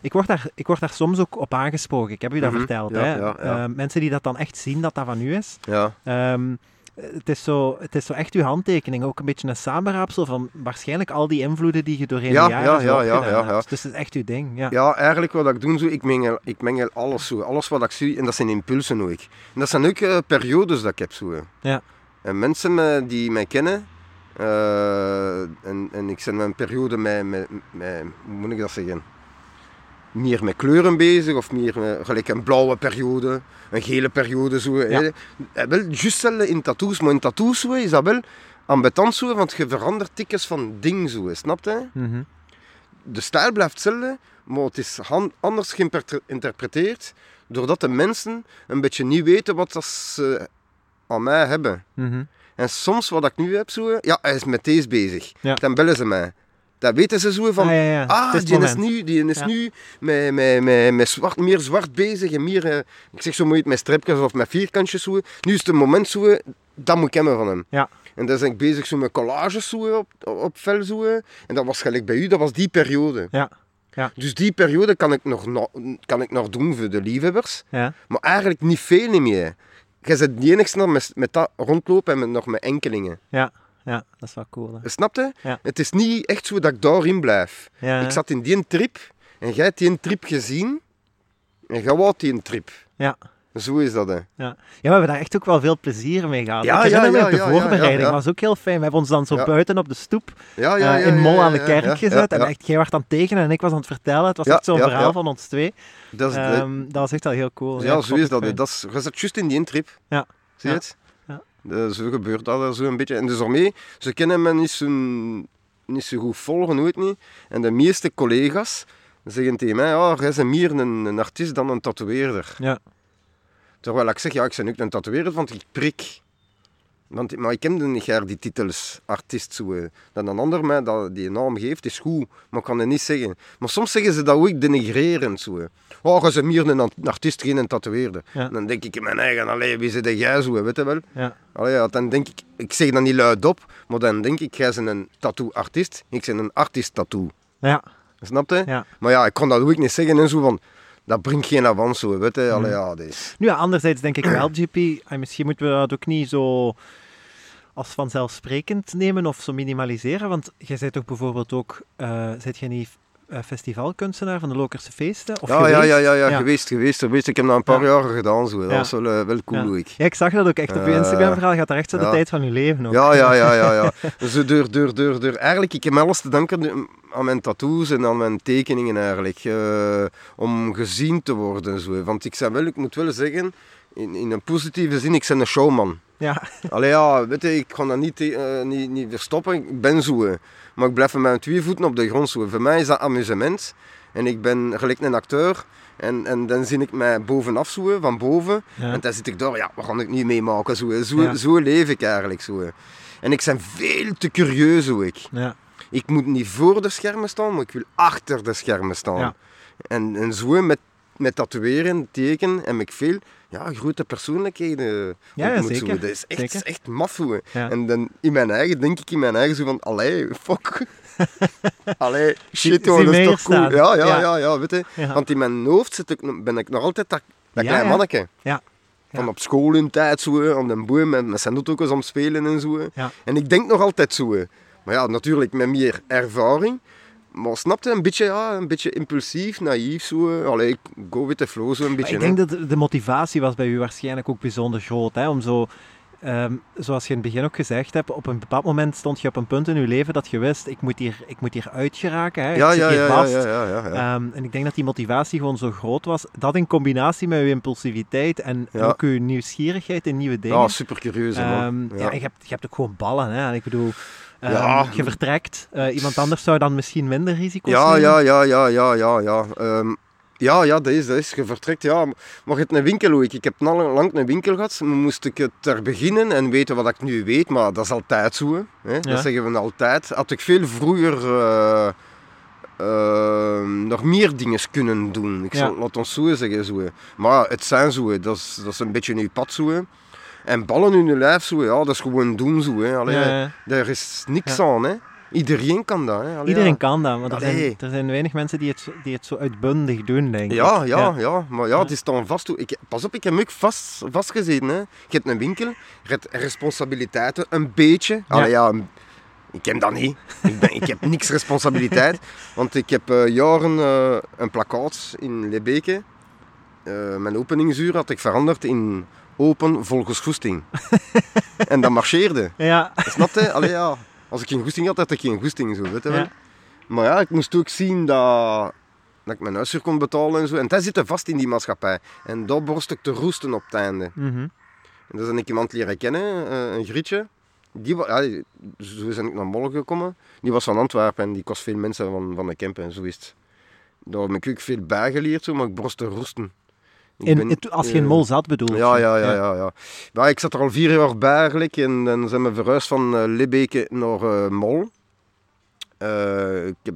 Speaker 2: ik word, daar, ik word daar soms ook op aangesproken. Ik heb u dat
Speaker 1: Mhm,
Speaker 2: verteld.
Speaker 1: ja,
Speaker 2: hè?
Speaker 1: ja, ja.
Speaker 2: Eh, mensen die dat dan echt zien dat dat van u is.
Speaker 1: Ja,
Speaker 2: Ehm, het, is zo, het is zo echt uw handtekening, ook een beetje een samenraapsel van waarschijnlijk al die invloeden die je doorheen
Speaker 1: Ja,
Speaker 2: de jaren
Speaker 1: ja, ja, ja, ja.
Speaker 2: Dus het is echt uw ding. Ja.
Speaker 1: ja, eigenlijk wat ik doe, zo, ik, mengel, ik mengel alles zo. Alles wat ik zie, en dat zijn impulsen ook. En dat zijn ook eh, periodes dat ik heb zo.
Speaker 2: Ja.
Speaker 1: En mensen eh, die mij kennen, eh, en, en ik ben een periode met, met, met, hoe moet ik dat zeggen? Meer met kleuren bezig, of meer met, gelijk een blauwe periode, een gele periode. Zo, hè.
Speaker 2: Ja.
Speaker 1: Eh, Wel, juist in tattoos, maar in tattoos zo, is dat wel ambetant zo, want je verandert tikjes van ding zo, snap je?
Speaker 2: Mhm.
Speaker 1: de stijl blijft hetzelfde, maar het is anders geïnterpreteerd, doordat de mensen een beetje niet weten wat dat ze aan mij hebben.
Speaker 2: Mhm.
Speaker 1: En soms wat ik nu heb, zo, ja, hij is met deze bezig.
Speaker 2: Ja.
Speaker 1: Dan bellen ze mij. Dan weten ze zo van,
Speaker 2: Ah, ja, ja.
Speaker 1: ah,
Speaker 2: is
Speaker 1: die is, nu, die is
Speaker 2: Ja.
Speaker 1: nu met, met, met, met zwart, meer zwart bezig en meer, eh, ik zeg zo mooi met stripjes of met vierkantjes. Zo. Nu is het een moment, zo, dat moet ik hebben van hem.
Speaker 2: Ja.
Speaker 1: En dan ben ik bezig zo met collages zo, op, op vel. Zo. En dat was gelijk bij u, dat was die periode.
Speaker 2: Ja. Ja.
Speaker 1: Dus die periode kan ik, nog, kan ik nog doen voor de liefhebbers,
Speaker 2: Ja.
Speaker 1: maar eigenlijk niet veel niet meer. Je bent de enigste met, met dat rondlopen en met, nog met enkelingen.
Speaker 2: Ja. ja, dat is wel cool. Hè?
Speaker 1: Snap je?
Speaker 2: Ja.
Speaker 1: Het is niet echt zo dat ik daarin blijf.
Speaker 2: Ja,
Speaker 1: Ik zat in die trip en jij hebt die trip gezien en jij wou die trip.
Speaker 2: Ja.
Speaker 1: Zo is dat, hè.
Speaker 2: Ja. ja, we hebben daar echt ook wel veel plezier mee gehad.
Speaker 1: Ja,
Speaker 2: ik
Speaker 1: ja, ja,
Speaker 2: de voorbereiding,
Speaker 1: ja, ja.
Speaker 2: was ook heel fijn. We hebben ons dan zo
Speaker 1: Ja.
Speaker 2: buiten op de stoep
Speaker 1: Ja, ja, ja,
Speaker 2: in Mol
Speaker 1: ja,
Speaker 2: aan de kerk
Speaker 1: ja,
Speaker 2: gezet.
Speaker 1: ja,
Speaker 2: En echt, jij werd aan het tekenen en ik was aan het vertellen. Het was
Speaker 1: Ja,
Speaker 2: echt zo'n
Speaker 1: ja,
Speaker 2: verhaal
Speaker 1: ja.
Speaker 2: van ons twee.
Speaker 1: Dat is,
Speaker 2: Ehm, dat was echt wel heel cool.
Speaker 1: ja, zo is dat.
Speaker 2: fijn.
Speaker 1: dat is, je zat juist in die trip.
Speaker 2: Ja.
Speaker 1: Zie je
Speaker 2: Ja.
Speaker 1: het?
Speaker 2: Ja.
Speaker 1: Zo gebeurt dat zo een beetje. En dus daarmee, ze kennen me niet zo, niet zo goed volgen, nooit niet. En de meeste collega's zeggen tegen mij, ja, jij bent meer een, een artiest dan een tatoeëerder.
Speaker 2: Ja.
Speaker 1: Terwijl ik zeg, ja, ik ben ook een tatoeëerder, want ik prik. Want, maar ik ken niet graag die titels artiest. Zo, eh. dat een ander mij dat, die naam geeft, is goed, maar ik kan het niet zeggen. Maar soms zeggen ze dat ook denigrerend. Zo. Oh, je bent meer een artiest, geen een tatoeëerder.
Speaker 2: Ja.
Speaker 1: Dan denk ik in mijn eigen, allee, wie zit jij zo, weet je wel?
Speaker 2: Ja.
Speaker 1: Allee, ja, dan denk ik, ik zeg dat niet luidop, maar dan denk ik, jij bent een tattoo-artiest, ik ben een artiest-tattoo.
Speaker 2: Ja.
Speaker 1: Snap je?
Speaker 2: Ja.
Speaker 1: Maar ja, ik kon dat ook niet zeggen en zo van, dat brengt geen avans zo, weet je?
Speaker 2: Mm.
Speaker 1: Allee, ja, dat is...
Speaker 2: Nu, ja, anderzijds denk ik wel, GP, en misschien moeten we dat ook niet zo als vanzelfsprekend nemen of zo minimaliseren. Want jij bent toch bijvoorbeeld ook, eh zit jij niet eh, festivalkunstenaar van de Lokerse Feesten? Of
Speaker 1: Ja, ja,
Speaker 2: geweest?
Speaker 1: ja, ja, ja, geweest, geweest, geweest. Ik heb dat een paar
Speaker 2: Ja.
Speaker 1: jaar gedaan, zo. dat was wel, eh, wel cool, ik.
Speaker 2: Ja, ik zag dat ook echt op je
Speaker 1: Eh,
Speaker 2: Instagram-verhaal. gaat daar echt zo de tijd van je leven ook.
Speaker 1: Ja, ja, ja, ja, ja. Dus door, door, door, door, eigenlijk, ik heb alles te danken aan mijn tattoos en aan mijn tekeningen eigenlijk. eh, om gezien te worden, zo. Want ik, zei wel, ik moet wel zeggen, in, in een positieve zin, ik ben een showman.
Speaker 2: Ja,
Speaker 1: Allee ja, weet je, ik kan dat niet, eh, niet, niet verstoppen. Ik ben zo. Maar ik blijf met mijn twee voeten op de grond zo. Voor mij is dat amusement. En ik ben gelijk een acteur. En, en dan zie ik mij bovenaf zo, van boven.
Speaker 2: Ja.
Speaker 1: En dan zit ik daar, ja, wat kan ik niet meemaken? Zo, zo,
Speaker 2: Ja.
Speaker 1: zo leef ik eigenlijk zo. En ik ben veel te curieus hoe ik.
Speaker 2: ja,
Speaker 1: Ik moet niet voor de schermen staan, maar ik wil achter de schermen staan. En, en zo met, met tatoeëren, tekenen en ik veel ja, grote persoonlijkheden
Speaker 2: Ja, ja,
Speaker 1: zo. Dat is echt, echt maf.
Speaker 2: Ja.
Speaker 1: En dan in mijn eigen, denk ik in mijn eigen zo van, allee, fuck. allee, shit hoor, dat is toch cool.
Speaker 2: staan.
Speaker 1: Ja, ja,
Speaker 2: Ja.
Speaker 1: ja, weet je. Want in mijn hoofd zit ik, ben ik nog altijd dat, dat klein
Speaker 2: ja.
Speaker 1: manneke.
Speaker 2: Ja.
Speaker 1: Van op school in tijd zo, aan de boom met, met zijn ook eens om spelen en zo.
Speaker 2: Ja.
Speaker 1: En ik denk nog altijd zo. Maar ja, natuurlijk met meer ervaring. Maar snap je, een beetje, ja, een beetje impulsief, naïef zo. Allee, ik go with the flow zo een
Speaker 2: Maar
Speaker 1: beetje.
Speaker 2: ik
Speaker 1: hè.
Speaker 2: denk dat de- motivatie was bij u waarschijnlijk ook bijzonder groot. Hè? Om zo, ehm, zoals je in het begin ook gezegd hebt, op een bepaald moment stond je op een punt in je leven dat je wist, ik moet hier, ik moet hier uit geraken. Hè?
Speaker 1: ja,
Speaker 2: ik zit
Speaker 1: ja,
Speaker 2: hier
Speaker 1: ja,
Speaker 2: vast.
Speaker 1: ja, ja, ja, ja.
Speaker 2: Ehm, en ik denk dat die motivatie gewoon zo groot was. Dat in combinatie met uw impulsiviteit en ook uw nieuwsgierigheid in nieuwe dingen.
Speaker 1: Ja, super curieus.
Speaker 2: Ehm, ja. je, hebt, je hebt ook gewoon ballen. Hè? En ik bedoel, ehm,
Speaker 1: Ja.
Speaker 2: je vertrekt. Eh, iemand anders zou dan misschien minder risico's
Speaker 1: Ja,
Speaker 2: nemen.
Speaker 1: ja, ja, ja, ja, ja, ja. Ehm, Ja, ja, dat is, dat is. Je vertrekt, ja. Maar je hebt een winkel ook. Ik heb lang, lang een winkel gehad. Moest ik het er beginnen en weten wat ik nu weet. Maar dat is altijd zo. Hè.
Speaker 2: Ja.
Speaker 1: Dat zeggen we altijd. Had ik veel vroeger eh, eh, nog meer dingen kunnen doen. Ik
Speaker 2: Ja.
Speaker 1: zal, laat ons zo zeggen. Zo. Maar het zijn zo. Dat is, dat is een beetje je pad zo. En ballen in je lijf zo. Ja, dat is gewoon doen zo. Hè. Allee,
Speaker 2: Ja, ja.
Speaker 1: Daar is niks
Speaker 2: Ja.
Speaker 1: aan. Hè. Iedereen kan dat. Hè. Allee,
Speaker 2: Iedereen
Speaker 1: ja.
Speaker 2: kan dat, maar er zijn, er zijn weinig mensen die het, zo- die het zo uitbundig doen, denk
Speaker 1: Ja,
Speaker 2: ik.
Speaker 1: ja, ja, maar ja,
Speaker 2: Ja.
Speaker 1: het is dan vast. Ik, pas op, ik heb ook vast, vastgezeten. Hè. Je hebt een winkel, je hebt responsabiliteiten, een beetje.
Speaker 2: Ja.
Speaker 1: Allee, ja, een- ik heb dat niet. Ik, ben, ik heb niks responsabiliteit. Want ik heb eh, jaren eh, een plakkaat in Lebeke. Eh, mijn openingsuur had ik veranderd in open volgens goesting. en dat marcheerde.
Speaker 2: Ja,
Speaker 1: Snap je? Allee, ja. Als ik geen goesting had, had ik geen goesting. Zo, weet je.
Speaker 2: Ja.
Speaker 1: Maar ja, ik moest ook zien dat, dat ik mijn huishuur kon betalen en zo. En dat zit vast in die maatschappij. En dat borst ik te roesten op het einde.
Speaker 2: mhm.
Speaker 1: En dan ben ik iemand leren kennen, eh, een grietje. Die, ja, zo ben ik naar Mol gekomen. Die was van Antwerpen en die kost veel mensen van, van de Kempen en zo is het. Daar heb ik ook veel bijgeleerd, zo, maar ik borst te roesten. Ik
Speaker 2: In,
Speaker 1: ben-
Speaker 2: het- als je in
Speaker 1: eh,
Speaker 2: Mol zat, bedoel
Speaker 1: ja,
Speaker 2: je?
Speaker 1: ja, ja, ja, ja. Maar ik zat er al vier jaar bij eigenlijk en dan zijn we verhuisd van eh Libbeke naar eh, Mol. Ik heb,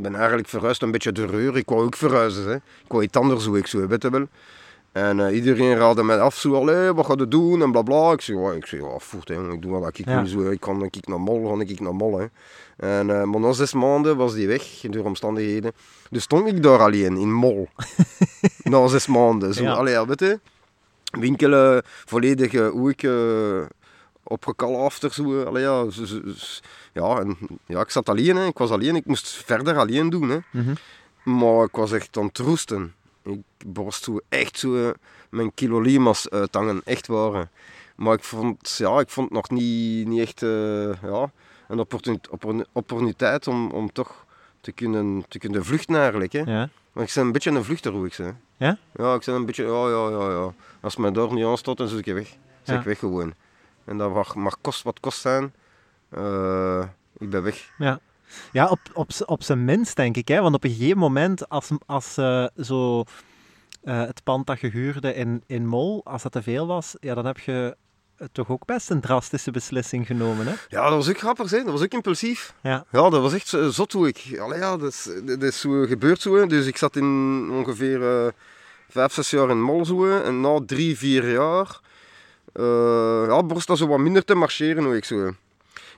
Speaker 1: ben eigenlijk verhuisd een beetje de reur. Ik wou ook verhuizen. Hè. Ik wou iets anders hoe ik zo, weet je wel. En eh, iedereen raadde mij af, zo, allee, wat ga je doen en bla bla. Ik zei, ja, ik zei, ja, voert, hè, ik doe wat ik
Speaker 2: Ja.
Speaker 1: Zo, ik kan ik naar Mol, kan ik naar Mol. Hè. En, eh, maar na zes maanden was die weg, door omstandigheden. Dus stond ik daar alleen, in Mol. na zes maanden. Zo,
Speaker 2: Ja.
Speaker 1: allee, weet je. Winkelen, volledig uh, ook uh, opgekalaafd er zo. Allee, ja, ja, en, ja, ik zat alleen, hè. ik was alleen, ik moest verder alleen doen. Hè.
Speaker 2: Mhm.
Speaker 1: Maar ik was echt aan het roesten. Ik borst zo echt zo eh, mijn kilo lima's uithangen, echt waar. hè. Maar ik vond, ja, ik vond nog niet, niet echt eh, ja, een opportuni- oppor- opportuniteit om, om toch te kunnen, te kunnen vluchten eigenlijk. Hè.
Speaker 2: Ja.
Speaker 1: Maar ik ben een beetje een vluchter, hoe ik zeg.
Speaker 2: Ja?
Speaker 1: Ja, ik ben een beetje, ja, ja, ja, ja. Als mij daar niet aanstaat, dan zit ik weg. Zit
Speaker 2: Ja.
Speaker 1: ik weg gewoon. En dat mag, mag kost wat kost zijn. Eh, ik ben weg.
Speaker 2: Ja, ja op, op, op zijn minst denk ik. Hè? Want op een gegeven moment, als, als eh, zo, eh, het pand dat je huurde in, in Mol, als dat te veel was, ja, dan heb je eh, toch ook best een drastische beslissing genomen. Hè?
Speaker 1: Ja, dat was ook grappig, hè. dat was ook impulsief.
Speaker 2: Ja.
Speaker 1: Ja, dat was echt zo- zot hoe ik. Allee, ja, dat is, dat is zo gebeurd zo. hè. Dus ik zat in ongeveer eh, vijf, zes jaar in Mol zo. hè. En na drie, vier jaar ja, borst dat zo wat minder te marcheren hoe ik zo.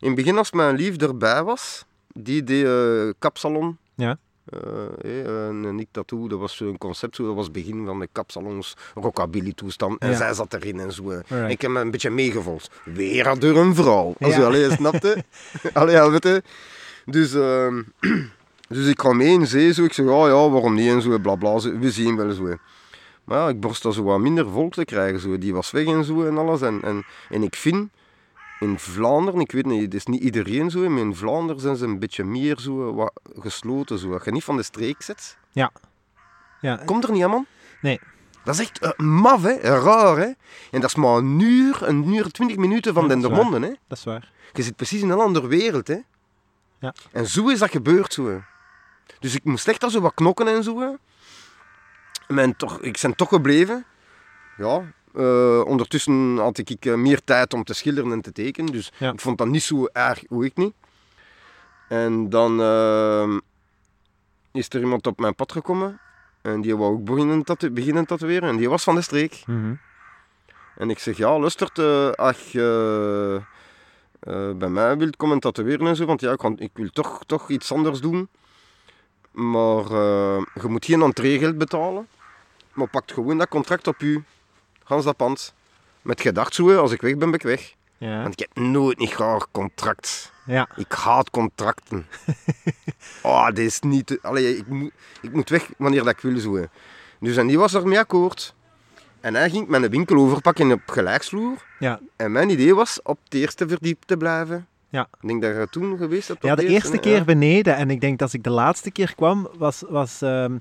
Speaker 1: In het begin als mijn lief erbij was, die deed eh, kapsalon.
Speaker 2: Ja.
Speaker 1: Eh, eh, een Nick Tattoo, dat was zo'n concept, zo, dat was het begin van de kapsalons, rockabilly toestand. En
Speaker 2: Ja.
Speaker 1: zij zat erin en zo. Ik heb me een beetje meegevolgd. Weer door een vrouw. Als
Speaker 2: Ja.
Speaker 1: je allee, snapte. allee, weet je. Dus, ehm, dus ik ga mee in zee, zo. Ik zeg, ja, ja, waarom niet en zo, bla bla. zo. We zien wel zo. Maar ja, ik borst daar zo wat minder volk te krijgen. Zo. Die was weg en zo en alles. En, en, en ik vind in Vlaanderen, ik weet niet, het is niet iedereen zo, maar in Vlaanderen zijn ze een beetje meer zo wat gesloten. Zo. Als je niet van de streek zit,
Speaker 2: Ja.
Speaker 1: komt er niet aan, man.
Speaker 2: Nee.
Speaker 1: Dat is echt eh, maf, hè? raar. Hè? En dat is maar een uur, een uur, twintig minuten van
Speaker 2: Ja, is
Speaker 1: Dendermonde. Hè?
Speaker 2: Dat is waar.
Speaker 1: Je zit precies in een andere wereld. Hè?
Speaker 2: Ja.
Speaker 1: En zo is dat gebeurd. Zo. Dus ik moest echt al zo wat knokken en zo. hè. Maar toch, ik ben toch gebleven. Ja, eh, ondertussen had ik eh, meer tijd om te schilderen en te tekenen. Dus
Speaker 2: Ja.
Speaker 1: ik vond dat niet zo erg, hoe ik niet. En dan eh, is er iemand op mijn pad gekomen. En die wou ook beginnen, tatoe- beginnen tatoeëren. En die was van de streek.
Speaker 2: Mhm.
Speaker 1: En ik zeg, ja, lustert, eh, als je eh, bij mij wilt komen tatoeëren en zo, want ja, ik, kan- ik wil toch, toch iets anders doen. Maar je moet geen entreegeld betalen. Maar pakt gewoon dat contract op u. Gans dat pand. Met gedacht zo, als ik weg ben, ben ik weg.
Speaker 2: Ja.
Speaker 1: Want ik heb nooit niet graag contract.
Speaker 2: ja.
Speaker 1: Ik haat contracten. oh, dit is niet... Allee, ik, moet, ik moet weg wanneer dat ik wil zo. Dus en die was ermee akkoord. En hij ging mijn winkel overpakken op gelijksvloer.
Speaker 2: Ja.
Speaker 1: En mijn idee was op het eerste verdiep te blijven.
Speaker 2: Ja.
Speaker 1: Ik denk dat je toen geweest hebt.
Speaker 2: ja, de eerste keer
Speaker 1: Ja.
Speaker 2: beneden. En ik denk dat als ik de laatste keer kwam, was... was ehm,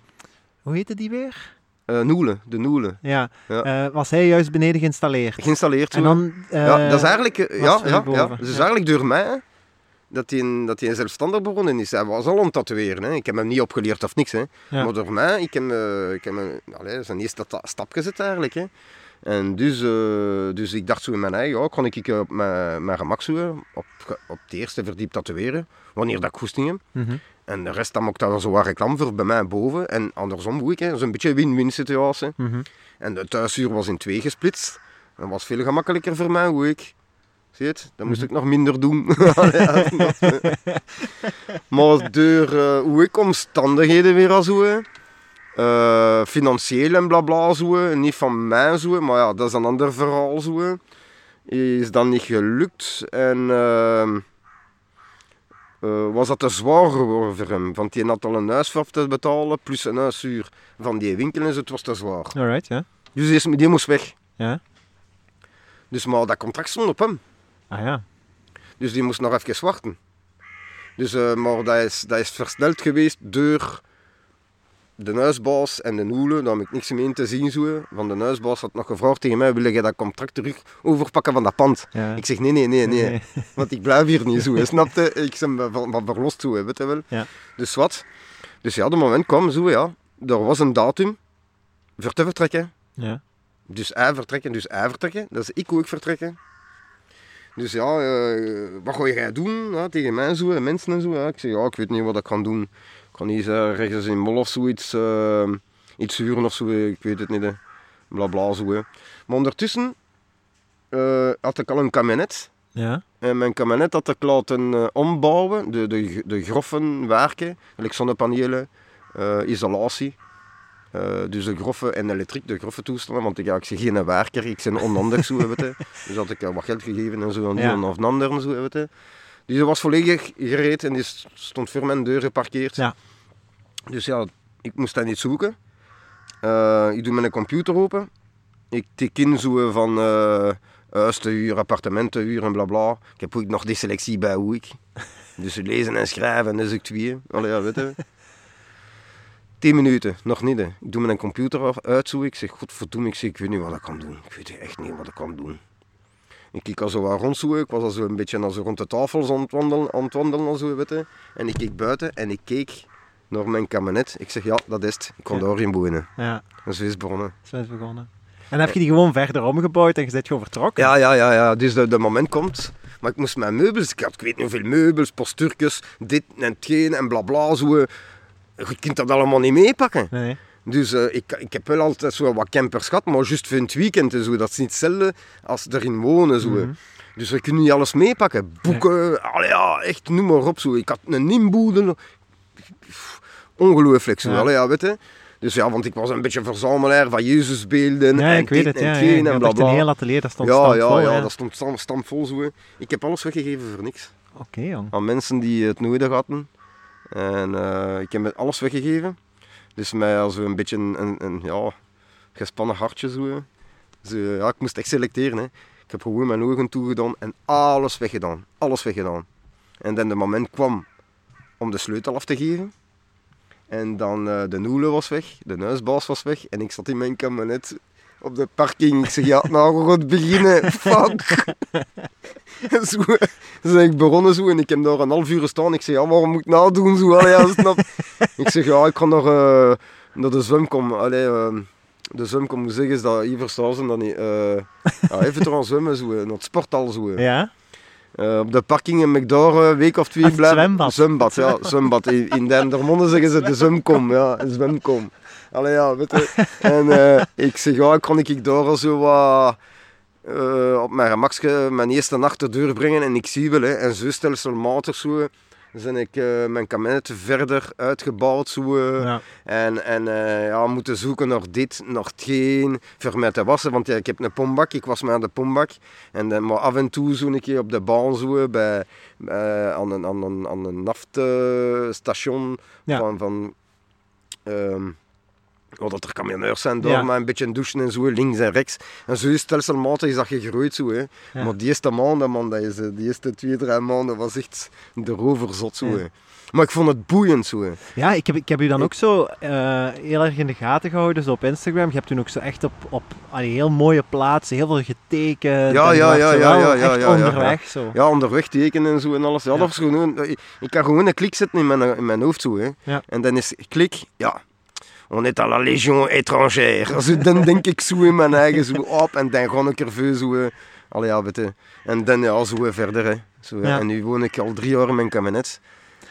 Speaker 2: hoe heette die weer?
Speaker 1: Eh, Noelen, de Noelen.
Speaker 2: Ja,
Speaker 1: Ja.
Speaker 2: eh, was hij juist beneden geïnstalleerd.
Speaker 1: Geïnstalleerd.
Speaker 2: En dan... eh,
Speaker 1: ja, dat is eigenlijk... ja, ja, ja, is
Speaker 2: Ja.
Speaker 1: eigenlijk door mij. hè. dat hij, dat hij zelfstandig begonnen is. Hij was al aan het tatoeëren. Hè. Ik heb hem niet opgeleerd of niks. Hè. Maar door mij, ik heb, ik heb hem, allee, zijn eerste ta- stap gezet eigenlijk. Hè. En dus, dus ik dacht zo in mijn eigen, ja, kan ik ik op mijn, mijn gemak zo, op, op het eerste verdiep tatoeëren, wanneer dat ik goesting heb. En de rest dan maakt daar zo wat reclame voor bij mij boven. En andersom hoe ik, hè. dat is een beetje een win-win situatie.
Speaker 2: Mhm.
Speaker 1: En de thuisuur was in twee gesplitst. Dat was veel gemakkelijker voor mij, hoe ik. Zie je het? Dan moest ik nog minder doen. Eh. maar door eh, hoe ik omstandigheden weer al zo. hè. Eh, financieel en blabla zo. Niet van mij zo. Maar ja, dat is een ander verhaal zo. Is dat niet gelukt. En ehm, eh, was dat te zwaar geworden voor hem. Want die had al een huisverf te betalen. Plus een huisuur van die winkel en zo. Het was te zwaar.
Speaker 2: Alright, ja.
Speaker 1: Dus die, moest weg.
Speaker 2: Ja.
Speaker 1: Dus maar dat contract stond op hem.
Speaker 2: Ah ja.
Speaker 1: Dus die moest nog even wachten. Dus, eh, maar dat is, dat is versneld geweest door de huisbaas en de noelen. Daar heb ik niks mee in te zien. Zo. Van de huisbaas had nog gevraagd tegen mij, wil jij dat contract terug overpakken van dat pand?
Speaker 2: ja.
Speaker 1: Ik zeg nee, nee, nee, nee.
Speaker 2: Nee.
Speaker 1: Want ik blijf hier niet zo. Snapte? Ik ben van, van verlost zo, weet je wel.
Speaker 2: Ja.
Speaker 1: Dus wat? Dus ja, de moment kwam zo, ja. Er was een datum voor te vertrekken.
Speaker 2: Ja.
Speaker 1: Dus hij vertrekken, dus hij vertrekken. Dat is ik ook vertrekken. Dus ja, eh, wat ga jij doen? Ja, tegen mij zo, en mensen en zo. Ja. Ik zeg, ja, ik weet niet wat ik kan doen. Ik kan niet uh, ergens in Mol of zoiets, eh, iets huren of zo, ik weet het niet. Hè. Bla bla zo. Hè. Maar ondertussen eh, had ik al een kabinet.
Speaker 2: Ja.
Speaker 1: En mijn kabinet had ik laten eh, ombouwen, de, de, de groffen werken, zonnepanelen, eh, isolatie. Eh, dus de groffe en elektriek, de groffe toestanden, want ik, ja, ik ben geen werker, ik ben onhandig zo, weet je. Dus had ik eh, wat geld gegeven en zo aan die
Speaker 2: Ja.
Speaker 1: en of ander en zo, weet je. Dus dat was volledig gereed en die stond voor mijn deur geparkeerd.
Speaker 2: Ja.
Speaker 1: Dus ja, ik moest dat niet zoeken. Eh, ik doe mijn computer open. Ik tik in zo van eh huis te huur, appartement te huur en bla bla. Ik heb ook nog die selectie bij hoe ik. Dus lezen en schrijven, dat is ook twee. Allee, ja, weet je. 10 minuten, nog niet. Hè. Ik doe mijn computer af- uit zo. Ik zeg, godverdomme, ik, zeg, ik weet niet wat ik kan doen. Ik weet echt niet wat ik kan doen. Ik kijk al zo wat rond zo. Ik was al zo een beetje zo rond de tafel aan het wandelen, aan het wandelen en zo, weet je. En ik keek buiten en ik keek naar mijn kabinet. Ik zeg, ja, dat is het. Ik kon
Speaker 2: Ja.
Speaker 1: daarin wonen.
Speaker 2: Ja.
Speaker 1: En zo is het begonnen.
Speaker 2: Zo is begonnen. En heb je die gewoon verder omgebouwd en je bent gewoon vertrokken?
Speaker 1: Ja, ja, ja, ja. Dus de, de moment komt. Maar ik moest mijn meubels, ik had ik weet niet hoeveel meubels, postuurtjes, dit en hetgeen en bla bla. Zo. Je kunt dat allemaal niet meepakken.
Speaker 2: Nee.
Speaker 1: Dus eh, ik, ik heb wel altijd zo wat campers gehad, maar juist voor het weekend en zo. Dat is niet hetzelfde als erin wonen. Zo.
Speaker 2: Mhm.
Speaker 1: Dus we kunnen niet alles meepakken. Boeken, allee, ja, echt, noem maar op. Zo. Ik had een inboedel. Ongelooflijk zo,
Speaker 2: Ja.
Speaker 1: allee, ja, weet je. Dus ja, want ik was een beetje verzamelaar van Jezusbeelden
Speaker 2: Ja,
Speaker 1: en
Speaker 2: ik weet
Speaker 1: dit
Speaker 2: het. Ja,
Speaker 1: en
Speaker 2: ja.
Speaker 1: en bla
Speaker 2: echt een heel atelier, dat stond
Speaker 1: Ja,
Speaker 2: stampvol.
Speaker 1: ja, ja,
Speaker 2: ja.
Speaker 1: dat stond stam, stampvol zo. Ik heb alles weggegeven voor niks.
Speaker 2: Oké, jong.
Speaker 1: Aan mensen die het nodig hadden. En eh, ik heb alles weggegeven. Dus mij als een beetje een, een, ja, gespannen hartje zo. Zo, ja, ik moest echt selecteren. Hè. Ik heb gewoon mijn ogen toegedaan en alles weggedaan. Alles weggedaan. En dan de moment kwam om de sleutel af te geven. En dan eh, de noele was weg, de huisbaas was weg en ik zat in mijn kabinet op de parking. Ik zeg, ja, nou, gaan beginnen. Fuck. zo, ben ik begonnen zo en ik heb daar een half uur staan. Ik zeg, ja, waarom moet ik nou doen? Zo, allee, ja, snap. ik zeg, ja, ik ga naar, eh, naar de zwemkom. Allee, eh, de zwemkom, hoe zeggen ze dat? Hier verstaan ze dat niet. Eh ja, even te gaan zwemmen, zo, naar het sporthal. Zo.
Speaker 2: Ja?
Speaker 1: Eh, op de parking ik daar een week of twee blijven.
Speaker 2: zwembad.
Speaker 1: Zwembad, ja. Zwembad. In, in Dendermonde zeggen ze de zwemkom. Ja, een zwemkom. Allee, ja, weet je. En eh, ik zeg, ja, kan ik daar zo wat... eh, op mijn gemakske mijn eerste nacht de deur brengen en ik zie wel, hè, en zo stelselmatig zo, zijn ik eh, mijn kabinet verder uitgebouwd zo, eh,
Speaker 2: Ja.
Speaker 1: en, en eh, ja, moeten zoeken naar dit, naar hetgeen, voor mij te wassen. Want ja, ik heb een pombak, ik was maar aan de pombak. En, dan maar af en toe zo een keer op de baan zo, bij, aan, een, aan, een, aan een naftstation
Speaker 2: Ja.
Speaker 1: van, van ehm, Oh, dat er camionneurs zijn daar,
Speaker 2: Ja.
Speaker 1: maar een beetje douchen en zo, links en rechts. En zo is stelselmatig is dat gegroeid zo, hè.
Speaker 2: Ja.
Speaker 1: Maar die eerste maanden, man, dat is, eh, die eerste twee, drie maanden was echt erover zot zo, hè. Maar ik vond het boeiend zo, hè.
Speaker 2: Ja, ik heb, ik heb u dan ook zo eh, heel erg in de gaten gehouden zo op Instagram. Je hebt toen ook zo echt op, op allee, heel mooie plaatsen, heel veel getekend.
Speaker 1: Ja, ja, ja, ja, ja, ja, ja, ja.
Speaker 2: onderweg zo.
Speaker 1: Ja, onderweg tekenen en zo en alles. Ja,
Speaker 2: Ja.
Speaker 1: dat was gewoon... Ik, ik kan gewoon een klik zetten in mijn, in mijn hoofd zo, hè.
Speaker 2: Ja.
Speaker 1: En dan is klik, ja... On est à la Légion étrangère. Zo, dan denk ik zo in mijn eigen zo op en dan ga ik er veel zo... eh, Allee, ja, weet je. En dan ja, zo eh, verder, hè. Zo.
Speaker 2: Ja.
Speaker 1: En nu woon ik al drie jaar in mijn kabinet.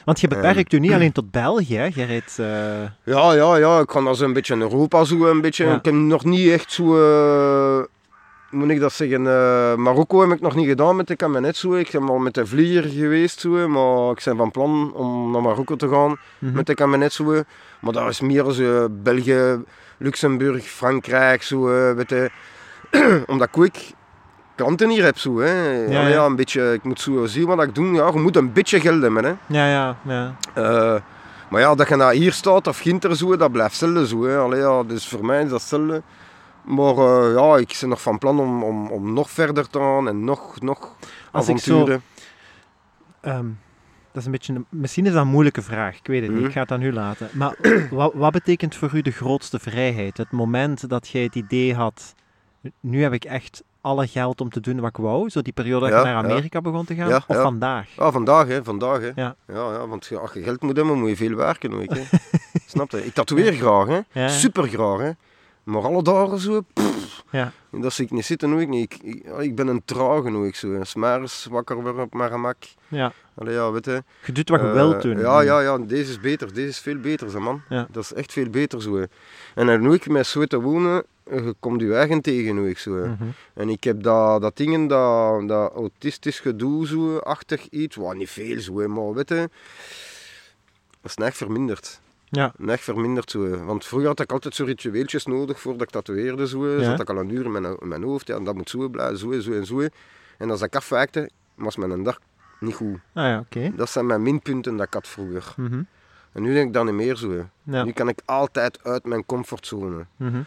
Speaker 2: Want je beperkt u niet alleen tot België, hè. je rijdt... eh,
Speaker 1: Ja, ja, ja. Ik kan dat zo een beetje in Europa zo een beetje.
Speaker 2: Ja.
Speaker 1: Ik heb nog niet echt zo... eh, hoe moet ik dat zeggen? eh, Marokko heb ik nog niet gedaan met de kabinet zo. Ik ben al met de vlieger geweest zo. Maar ik ben van plan om naar Marokko te gaan
Speaker 2: mhm.
Speaker 1: met de kabinet zo. Maar dat is meer zo België, Luxemburg, Frankrijk zo. eh, weet je. Omdat ik ook klanten hier heb zo. Hè.
Speaker 2: Ja,
Speaker 1: Allee,
Speaker 2: ja.
Speaker 1: een beetje, ik moet zo zien wat ik doe. Ja, je moet een beetje geld hebben. Hè.
Speaker 2: Ja, ja, ja.
Speaker 1: Eh, maar ja, dat je nou hier staat of ginter zo, dat blijft hetzelfde zo. Hè. Allee, ja, dus voor mij is dat hetzelfde. Maar eh, ja, ik ben nog van plan om, om, om nog verder te gaan en nog, nog
Speaker 2: Als ik zo-. Dat is een beetje een- misschien is dat een moeilijke vraag, ik weet het niet,
Speaker 1: Mhm.
Speaker 2: ik ga het aan u laten. Maar wat, wat betekent voor u de grootste vrijheid? Het moment dat jij het idee had, nu heb ik echt alle geld om te doen wat ik wou, zo die periode dat
Speaker 1: Ja,
Speaker 2: je naar
Speaker 1: ja.
Speaker 2: Amerika begon te gaan,
Speaker 1: Ja,
Speaker 2: of vandaag?
Speaker 1: Ja, vandaag hè, vandaag hè.
Speaker 2: Ja.
Speaker 1: Ja, ja, want als je geld moet hebben, moet je veel werken ook hè. Snap je? Ik tatoeëer graag hè. Super graag hè. Maar alle dagen zo, pff,
Speaker 2: Ja.
Speaker 1: dat zie ik niet zitten ook niet. Ik, ik, ik ben een trage ook zo. hè. S'morgens wakker worden op mijn gemak.
Speaker 2: ja.
Speaker 1: Allee, ja, weet je.
Speaker 2: Je doet wat je wilt doen.
Speaker 1: Ja, ja, ja, deze is beter. Deze is veel beter, zo, man.
Speaker 2: Ja.
Speaker 1: Dat is echt veel beter zo. En dan ook met zo te wonen, eh, je komt je eigen tegen hoe ik zo.
Speaker 2: Mhm.
Speaker 1: En ik heb dat, dat dingen, dat, dat autistisch gedoe zo, achtig iets, wat niet veel zo, maar weet je, dat is echt verminderd.
Speaker 2: Ja.
Speaker 1: Echt verminderd zo. hè. Want vroeger had ik altijd zo ritueeltjes nodig voordat ik tatoeëerde. Zo.
Speaker 2: Ja.
Speaker 1: Zat ik al een uur in mijn, in mijn hoofd, ja, en dat moet zo blijven, zo en zo en zo. En als ik afwijkte, was mijn dag niet goed.
Speaker 2: Ah ja, oké.
Speaker 1: Dat zijn mijn minpunten dat ik had vroeger.
Speaker 2: Mhm.
Speaker 1: En nu denk ik dat niet meer zo.
Speaker 2: Ja.
Speaker 1: Nu kan ik altijd uit mijn comfortzone.
Speaker 2: Mhm.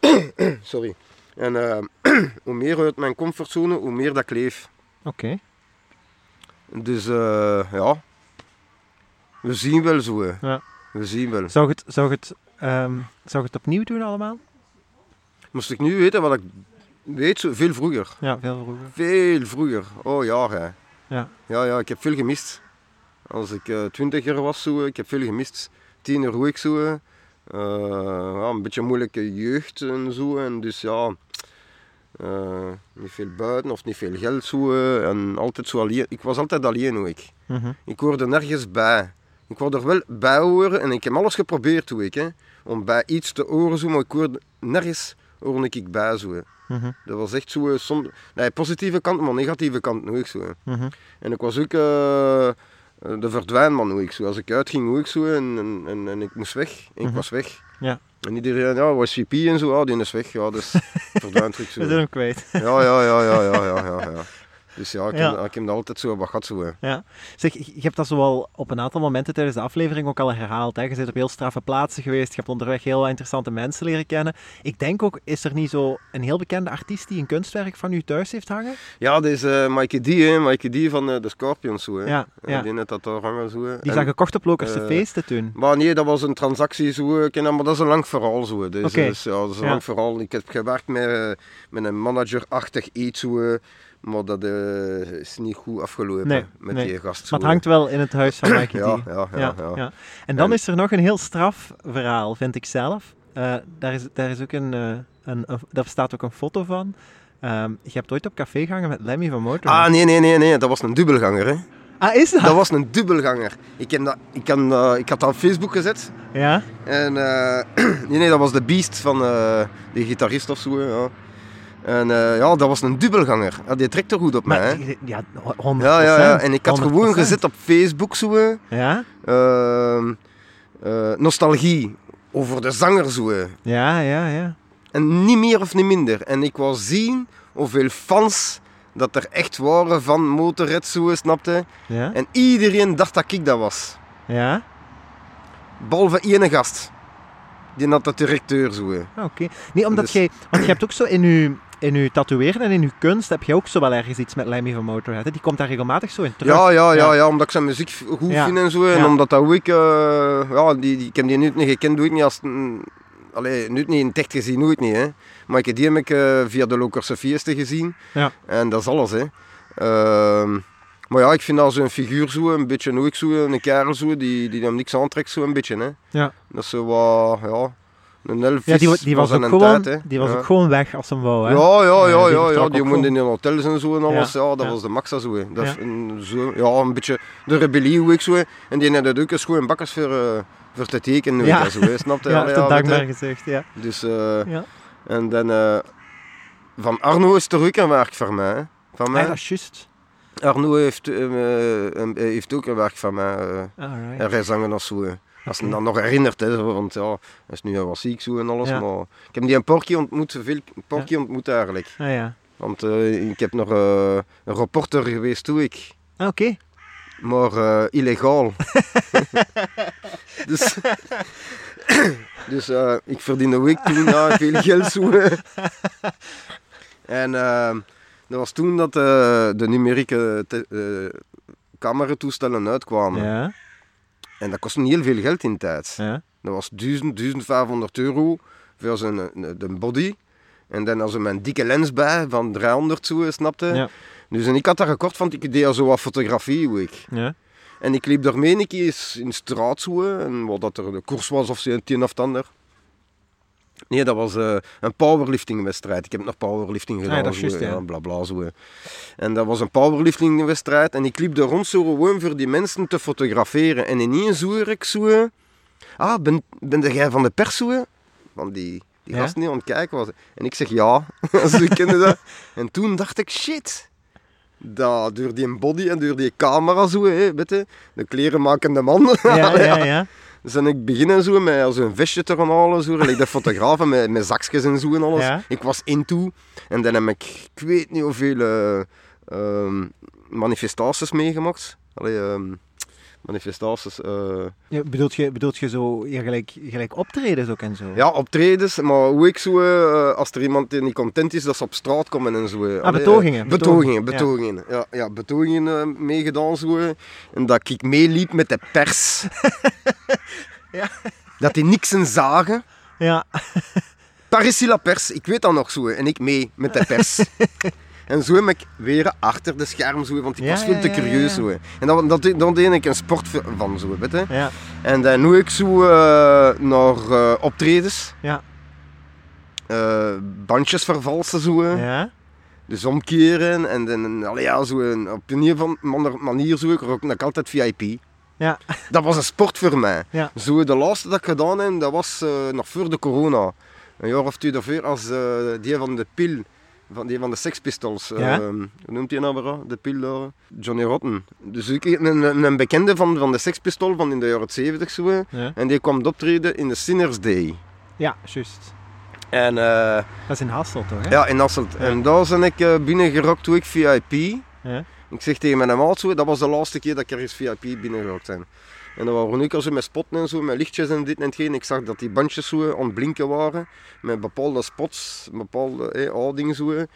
Speaker 1: Sorry. En eh, hoe meer uit mijn comfortzone, hoe meer dat ik leef.
Speaker 2: Oké.
Speaker 1: Dus eh, ja, we zien wel zo.
Speaker 2: Ja.
Speaker 1: We zien wel.
Speaker 2: Zou het, zou het, ehm, zou het opnieuw doen allemaal?
Speaker 1: Moest ik nu weten wat ik weet, zo, veel vroeger.
Speaker 2: Ja, veel vroeger.
Speaker 1: Veel vroeger. Oh ja, hè.
Speaker 2: Ja.
Speaker 1: Ja, ja, ik heb veel gemist. Als ik eh, twintiger was, zo, ik heb veel gemist. Tiener hoe ik zo. Eh, ja, een beetje moeilijke jeugd en zo. En dus ja, eh, niet veel buiten of niet veel geld zo. En altijd zo alleen. Ik was altijd alleen hoe ik.
Speaker 2: Mhm.
Speaker 1: Ik hoorde nergens bij. Ik wou er wel bij horen en ik heb alles geprobeerd hoe ik. Hè, om bij iets te horen zo, maar ik hoorde nergens hoorde ik bij zo.
Speaker 2: Mhm.
Speaker 1: Dat was echt zo, eh, som, nee, positieve kant, maar negatieve kant ook zo.
Speaker 2: Mhm.
Speaker 1: En ik was ook eh, eh, de verdwijnman hoe ik zo. Als ik uitging hoe ik zo en, en, en, en ik moest weg. En ik
Speaker 2: Mhm.
Speaker 1: was weg.
Speaker 2: Ja.
Speaker 1: En iedereen, ja, was JP en zo, ah, die is weg. Ja, dus verdwijnt terug zo.
Speaker 2: We zijn hem kwijt.
Speaker 1: Ja, ja, ja, ja, ja, ja, ja. Dus ja, ik,
Speaker 2: Ja.
Speaker 1: Heb, ik heb dat altijd zo wat gehad zo. hè.
Speaker 2: Zeg, je hebt dat zo wel op een aantal momenten tijdens de aflevering ook al herhaald. Hè? Je bent op heel straffe plaatsen geweest. Je hebt onderweg heel wat interessante mensen leren kennen. Ik denk ook, is er niet zo een heel bekende artiest die een kunstwerk van u thuis heeft hangen?
Speaker 1: Ja, dit is Mikey D, hè. Mikey D van eh, de Scorpions zo. Hè.
Speaker 2: Ja,
Speaker 1: Eh,
Speaker 2: ja.
Speaker 1: Die net dat daar hangen zo. hè.
Speaker 2: Die zijn gekocht op Lokerse
Speaker 1: eh,
Speaker 2: feesten toen.
Speaker 1: Maar nee, dat was een transactie zo, ken dat, maar dat is een lang verhaal zo. Dus, dus, ja, dat is een
Speaker 2: Ja.
Speaker 1: lang verhaal. Ik heb gewerkt met, met een manager-achtig iets zo, maar dat eh, is niet goed afgelopen
Speaker 2: Nee,
Speaker 1: met
Speaker 2: nee.
Speaker 1: die gast.
Speaker 2: Maar het hangt wel in het huis van Mikey
Speaker 1: Ja, ja, ja, ja.
Speaker 2: En dan
Speaker 1: En-
Speaker 2: is er nog een heel straf verhaal, vind ik zelf. Eh, daar, is, daar, is ook een, eh, een, een- daar staat ook een foto van. Ehm, je hebt ooit op café gehangen met Lemmy van Motorhead.
Speaker 1: Ah, nee, nee, nee, nee, dat was een dubbelganger. Hè.
Speaker 2: Ah, is dat?
Speaker 1: Dat was een dubbelganger. Ik, heb dat, ik, kan, ik had dat op Facebook gezet.
Speaker 2: Ja?
Speaker 1: En nee, nee, dat was de Beast van die gitarist of zo. Ja. En eh, ja, dat was een dubbelganger. Ja, die trekt er goed op mij. Hè.
Speaker 2: ja, 100%.
Speaker 1: Ja, ja, ja. En ik had
Speaker 2: 100%.
Speaker 1: gewoon gezet op Facebook zo.
Speaker 2: Ja?
Speaker 1: Ehm, eh, nostalgie over de zanger zo.
Speaker 2: Ja, ja, ja.
Speaker 1: En niet meer of niet minder. En ik wou zien hoeveel fans dat er echt waren van Motorhead zo, snapte.
Speaker 2: Ja?
Speaker 1: En iedereen dacht dat ik dat was.
Speaker 2: Ja?
Speaker 1: Behalve ene gast. Die had de directeur zo.
Speaker 2: Ah, Oké. Nee, omdat
Speaker 1: Dus-
Speaker 2: jij... Want je hebt ook zo in je, in uw tatoeëren en in je kunst heb je ook zo wel ergens iets met Lemmy van Motorhead. hè? Die komt daar regelmatig zo in terug.
Speaker 1: Ja, ja, ja,
Speaker 2: Ja.
Speaker 1: omdat ik zijn muziek goed vind en zo. En omdat dat ook, eh, ja, die, die, ik heb die nu niet gekend, doe ik niet als, een- allee, nu niet in het echt gezien, nooit niet, hè. Maar ik heb die heb ik eh, via de Lokerse Feesten gezien.
Speaker 2: Ja.
Speaker 1: En dat is alles, hè. Ehm, maar ja, ik vind dat zo'n figuur zo, een beetje ook zo, een kerel zo, die, die hem niks aantrekt, zo een beetje, hè.
Speaker 2: Ja.
Speaker 1: Dat is zo wat, ja, een elf
Speaker 2: Ja, die, die was,
Speaker 1: van
Speaker 2: ook gewoon,
Speaker 1: tijd,
Speaker 2: die was
Speaker 1: Ja.
Speaker 2: ook gewoon weg als hem wou. Hè?
Speaker 1: Ja, ja, ja,
Speaker 2: die
Speaker 1: ja, ja,
Speaker 2: vertrok
Speaker 1: die woonde in hotels en zo en alles. Ja, dat
Speaker 2: Ja.
Speaker 1: was de maxa zo. hè. Dat
Speaker 2: Ja.
Speaker 1: een, zo, ja, een beetje de rebellie hoe ik zo. hè. En die had ook eens gewoon bakkers voor, eh, voor te tekenen.
Speaker 2: Ja.
Speaker 1: Ja. Zo, hè. Snap je?
Speaker 2: Ja,
Speaker 1: ja,
Speaker 2: dankbaar gezegd, ja.
Speaker 1: Dus, eh,
Speaker 2: Ja,
Speaker 1: en dan eh, van Arno is er ook een werk van mij. hè. Van
Speaker 2: ah,
Speaker 1: mij.
Speaker 2: dat is juist.
Speaker 1: Arno heeft, heeft ook een werk van mij.
Speaker 2: Alright.
Speaker 1: en hij zangen als zo. Als
Speaker 2: Oké.
Speaker 1: dan nog herinnert, hè, want ja, hij is nu wel ziek zo en alles.
Speaker 2: Ja.
Speaker 1: Maar ik heb die een paar keer ontmoet, veel keer ontmoet eigenlijk.
Speaker 2: Ah ja.
Speaker 1: Want eh, ik heb nog eh, een reporter geweest toen ik,
Speaker 2: Ah, Oké.
Speaker 1: maar eh, illegaal. dus dus ik verdiende week toen veel geld zo. en eh, dat was toen dat de numerieke eh, cameratoestellen uitkwamen.
Speaker 2: Ja.
Speaker 1: En dat kostte heel veel geld in tijd.
Speaker 2: Ja.
Speaker 1: Dat was 1000, 1500 euro voor zijn eh, de body. En dan als er mijn dikke lens bij van 300 zo, snapte.
Speaker 2: Ja.
Speaker 1: Dus en ik had dat gekort, want ik deed al zo wat fotografie. ik.
Speaker 2: Ja.
Speaker 1: En ik liep daarmee een keer in straat zo, en wat dat er de koers was of zo, een of het ander. Nee, dat was eh, een powerliftingwedstrijd. Ik heb nog powerlifting gedaan.
Speaker 2: Ah, dat is
Speaker 1: zo,
Speaker 2: juist, ja.
Speaker 1: bla bla zo. En dat was een powerliftingwedstrijd. En ik liep daar rond zo gewoon voor die mensen te fotograferen. En ineens hoor ik zo... Ah, ben, ben jij van de pers zo? Van die, die
Speaker 2: Ja?
Speaker 1: gasten die aan het kijken was. En ik zeg ja. Ze kenden dat. En toen dacht ik, shit. Dat, door die body en door die camera zo, hè, weet je, de klerenmakende man.
Speaker 2: Ja, ja, ja.
Speaker 1: Dus en ik beginnen zo met als een visje te gaan halen, zo, like de fotografen met, met zakjes en zo en alles.
Speaker 2: Ja.
Speaker 1: Ik was into. En dan heb ik, ik weet niet hoeveel eh, ehm, manifestaties meegemaakt. Allee, ehm, manifestaties. eh,
Speaker 2: ja bedoelt, je, bedoelt je zo ja, gelijk, gelijk optredens ook en zo?
Speaker 1: ja, optredens, maar hoe ik zo, eh, als er iemand die niet content is, dat ze op straat komen en zo.
Speaker 2: Ah, betogingen,
Speaker 1: eh,
Speaker 2: betogingen,
Speaker 1: betogingen, betogingen. Ja, ja betogingen eh, meegedaan zo. En dat ik meeliep met de pers.
Speaker 2: Ja.
Speaker 1: Dat die niks en zagen.
Speaker 2: Ja.
Speaker 1: Paris la pers, ik weet dat nog zo. En ik mee met de pers. en zo heb ik weer achter de scherm zo, want ik
Speaker 2: Ja,
Speaker 1: was veel te curieus zo. En dat, dat, dat deed ik een sport van zo, weet je.
Speaker 2: Ja.
Speaker 1: En dan nu ik zo eh, naar eh, optredens.
Speaker 2: Ja.
Speaker 1: eh, bandjes vervalsen zo. eh.
Speaker 2: Ja.
Speaker 1: Dus omkeren en dan allee, ja, zo op een of andere manier zo. Ik rook ik altijd VIP.
Speaker 2: Ja.
Speaker 1: Dat was een sport voor mij.
Speaker 2: Ja.
Speaker 1: Zo, de laatste dat ik gedaan heb, dat was eh, nog voor de corona. Een jaar of twee daarvoor, als eh, die van de pil, van die van de Sex Pistols. eh,
Speaker 2: Ja.
Speaker 1: hoe noemt hij nou weer? De pil? Johnny Rotten. Dus ik, een, een, bekende van, van de Sex Pistol van in de jaren 70 zo.
Speaker 2: Ja.
Speaker 1: En die kwam optreden in de Sinners Day.
Speaker 2: Ja, juist.
Speaker 1: En eh,
Speaker 2: Dat is in Hasselt toch? Hè?
Speaker 1: ja, in Hasselt.
Speaker 2: Ja.
Speaker 1: En daar ben ik eh, binnengerokt toen ik VIP.
Speaker 2: Ja.
Speaker 1: Ik zeg tegen mijn maat zo, dat was de laatste keer dat ik ergens VIP binnengerokt ben. En dan waren ik al zo met spotten en zo, met lichtjes en dit en hetgeen. Ik zag dat die bandjes zo aan het blinken waren, met bepaalde spots, bepaalde eh, houdingen zo. Ik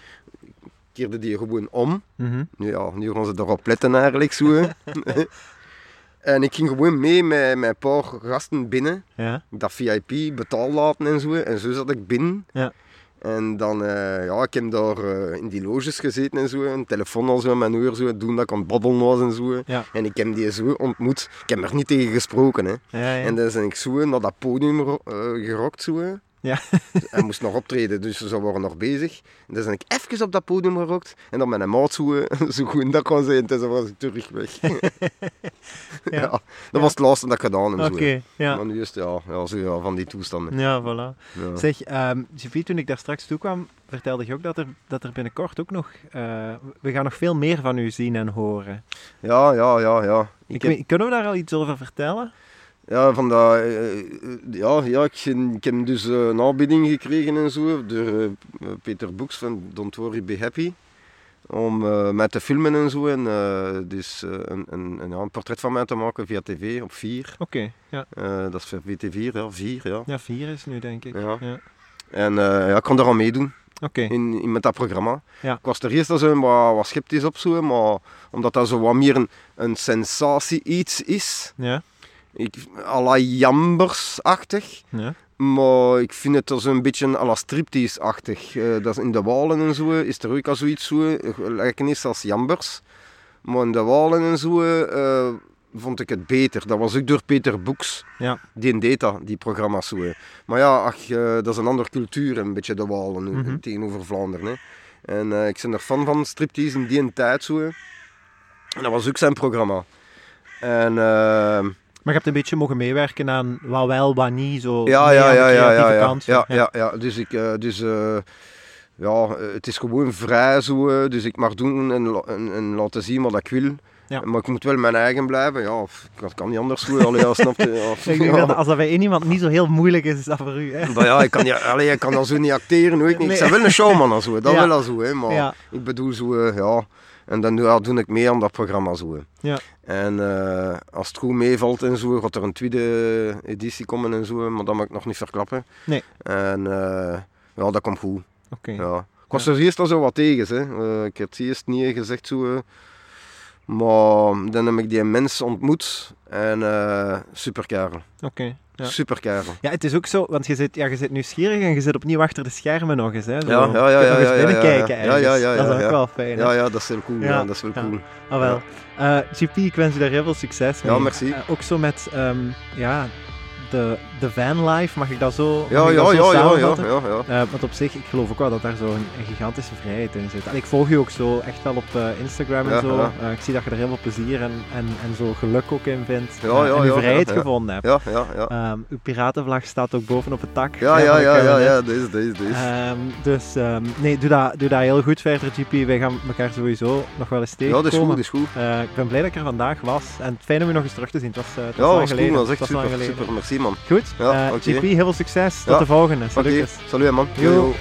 Speaker 1: keerde die gewoon om.
Speaker 2: Mhm.
Speaker 1: Ja, nu gaan ze erop letten eigenlijk zo. en ik ging gewoon mee met, met een paar gasten binnen,
Speaker 2: Ja.
Speaker 1: dat VIP betaal laten en zo. En zo zat ik binnen.
Speaker 2: Ja.
Speaker 1: En dan, eh, ja, ik heb daar eh, in die loges gezeten en zo, een telefoon al zo in mijn oor, zo, doen dat ik aan het babbelen was en zo.
Speaker 2: Ja.
Speaker 1: En ik heb die zo ontmoet. Ik heb er niet tegen gesproken, hè.
Speaker 2: Ja, ja.
Speaker 1: En dan ben ik zo naar dat podium eh, gerokt, zo.
Speaker 2: Ja.
Speaker 1: Hij moest nog optreden, dus ze waren nog bezig. En dan ben ik even op dat podium gerokt. En dan met een maat zo, zo goed dat kon zijn. En toen was ik terug weg. ja. dat
Speaker 2: Ja.
Speaker 1: was het laatste dat ik gedaan heb.
Speaker 2: Oké, ja.
Speaker 1: Maar nu is het ja, ja, zo, ja, van die toestanden.
Speaker 2: Ja, voilà. Zeg, ehm Sophie, toen ik daar straks toe kwam, vertelde je ook dat er, dat er binnenkort ook nog... eh, we gaan nog veel meer van u zien en horen.
Speaker 1: Ja, ja, ja, ja.
Speaker 2: Ik
Speaker 1: Ik heb-
Speaker 2: weet- kunnen we daar al iets over vertellen?
Speaker 1: Ja, van dat, eh, eh, ja, ja ik, ik heb dus eh, een aanbieding gekregen en zo door Peter Boeks van Don't Worry Be Happy. om uh, mij te filmen en zo. En uh, dus een, een, een, ja, een, portret van mij te maken via tv op 4.
Speaker 2: Oké, okay, ja.
Speaker 1: dat is voor VT4, ja, 4. Ja,
Speaker 2: ja 4 is nu denk ik.
Speaker 1: Ja. ja. En ja, ik kon daar aan meedoen.
Speaker 2: Okay.
Speaker 1: In, in, met dat programma.
Speaker 2: Ja.
Speaker 1: Ik was er eerst zo wat, wat sceptisch op, zo, maar omdat dat zo wat meer een, een sensatie iets is.
Speaker 2: Ja.
Speaker 1: Ik, à la Jambers-achtig.
Speaker 2: Ja.
Speaker 1: Maar ik vind het zo'n beetje à la striptease-achtig. Uh, dat is in de Walen en zo is er ook al zoiets zo, gelijkenis als Jambers. Maar in de Walen en zo uh, vond ik het beter. Dat was ook door Peter Boeks.
Speaker 2: Ja.
Speaker 1: Die deed dat, die programma's zo. Maar ja, ach, uh, dat is een andere cultuur, een beetje de Walen
Speaker 2: Mhm.
Speaker 1: mm -hmm. tegenover Vlaanderen. Hè. En ik ben er fan van striptease in die tijd zo. En dat was ook zijn programma. En...
Speaker 2: Maar je hebt een beetje mogen meewerken aan wat wel, wat niet, zo
Speaker 1: ja, ja, ja, ja, ja, ja. Ja, ja, ja, dus ik, uh, dus, uh, ja, het is gewoon vrij zo, dus ik mag doen en, en, en laten zien wat ik wil.
Speaker 2: Ja.
Speaker 1: Maar ik moet wel mijn eigen blijven, ja, dat kan niet anders zo, allee, ja, snap je. Ja,
Speaker 2: ik denk
Speaker 1: ja.
Speaker 2: dat als dat bij één iemand niet zo heel moeilijk is, is dat voor u, hè?
Speaker 1: Maar ja, ik kan, ja, allee, ik kan dan zo niet acteren, hoor. ik niet. Ik ben wel een showman zo, dat wel zo, hè, maar ik bedoel zo, ja, en dan ja, doe ik mee aan dat programma zo.
Speaker 2: Ja.
Speaker 1: En uh, als het goed meevalt en zo, gaat er een tweede editie komen en zo, maar dat mag ik nog niet verklappen.
Speaker 2: Nee.
Speaker 1: En uh, ja, dat komt goed.
Speaker 2: Oké.
Speaker 1: Ja. Ik was er eerst al zo wat tegen, hè. Uh, ik heb het eerst niet gezegd zo. maar dan heb ik die mens ontmoet en super kerel.
Speaker 2: Oké. Ja.
Speaker 1: Super kerel.
Speaker 2: Ja, het is ook zo, want je zit, ja, je zit nieuwsgierig en je zit opnieuw achter de schermen nog eens. Hè, zo.
Speaker 1: Ja, ja, ja,
Speaker 2: Je
Speaker 1: ja,
Speaker 2: kunt nog eens
Speaker 1: ja, ja,
Speaker 2: binnenkijken
Speaker 1: ja, ja, ja, ja,
Speaker 2: Dat is ook
Speaker 1: ja.
Speaker 2: wel fijn. hè?
Speaker 1: Ja, ja, dat is heel cool. Ja,
Speaker 2: Ja,
Speaker 1: dat is wel
Speaker 2: ja.
Speaker 1: cool.
Speaker 2: Ah, wel. Eh, GP, ik wens je daar heel veel succes mee.
Speaker 1: Ja, merci.
Speaker 2: Eh, ook zo met ehm, ja, de, de vanlife, mag ik dat zo,
Speaker 1: Ja,
Speaker 2: mag ik
Speaker 1: ja,
Speaker 2: dat zo
Speaker 1: ja, ja, ja, ja, ja.
Speaker 2: Eh, want op zich, ik geloof ook wel dat daar zo een, gigantische vrijheid in zit. En ik volg je ook zo echt wel op eh, Instagram en
Speaker 1: Ja,
Speaker 2: zo.
Speaker 1: ja.
Speaker 2: Eh, ik zie dat je er heel veel plezier en, en, en zo geluk ook in vindt.
Speaker 1: Ja, ja,
Speaker 2: en je
Speaker 1: ja,
Speaker 2: vrijheid
Speaker 1: ja, ja.
Speaker 2: gevonden hebt.
Speaker 1: Ja, ja, ja.
Speaker 2: Ehm, uw piratenvlag staat ook boven op het dak.
Speaker 1: Ja, ja, ja, ja, ja, deze, deze, deze.
Speaker 2: Ehm, dus ehm, nee, doe dat, doe dat heel goed verder, GP. Wij gaan elkaar sowieso nog wel eens
Speaker 1: Ja, dat is
Speaker 2: tegenkomen.
Speaker 1: goed, dat is goed.
Speaker 2: Eh, ik ben blij dat ik er vandaag was. En het fijn om je nog eens terug te zien. Het was, het was
Speaker 1: Ja,
Speaker 2: lang
Speaker 1: dat is
Speaker 2: geleden.
Speaker 1: cool, dat echt
Speaker 2: was lang
Speaker 1: super, super, merci man.
Speaker 2: Goed.
Speaker 1: Ja,
Speaker 2: Eh,
Speaker 1: oké.
Speaker 2: GP, heel veel succes. Tot de volgende.
Speaker 1: Oké,
Speaker 2: Salutjes.
Speaker 1: salut man. Yo, yo.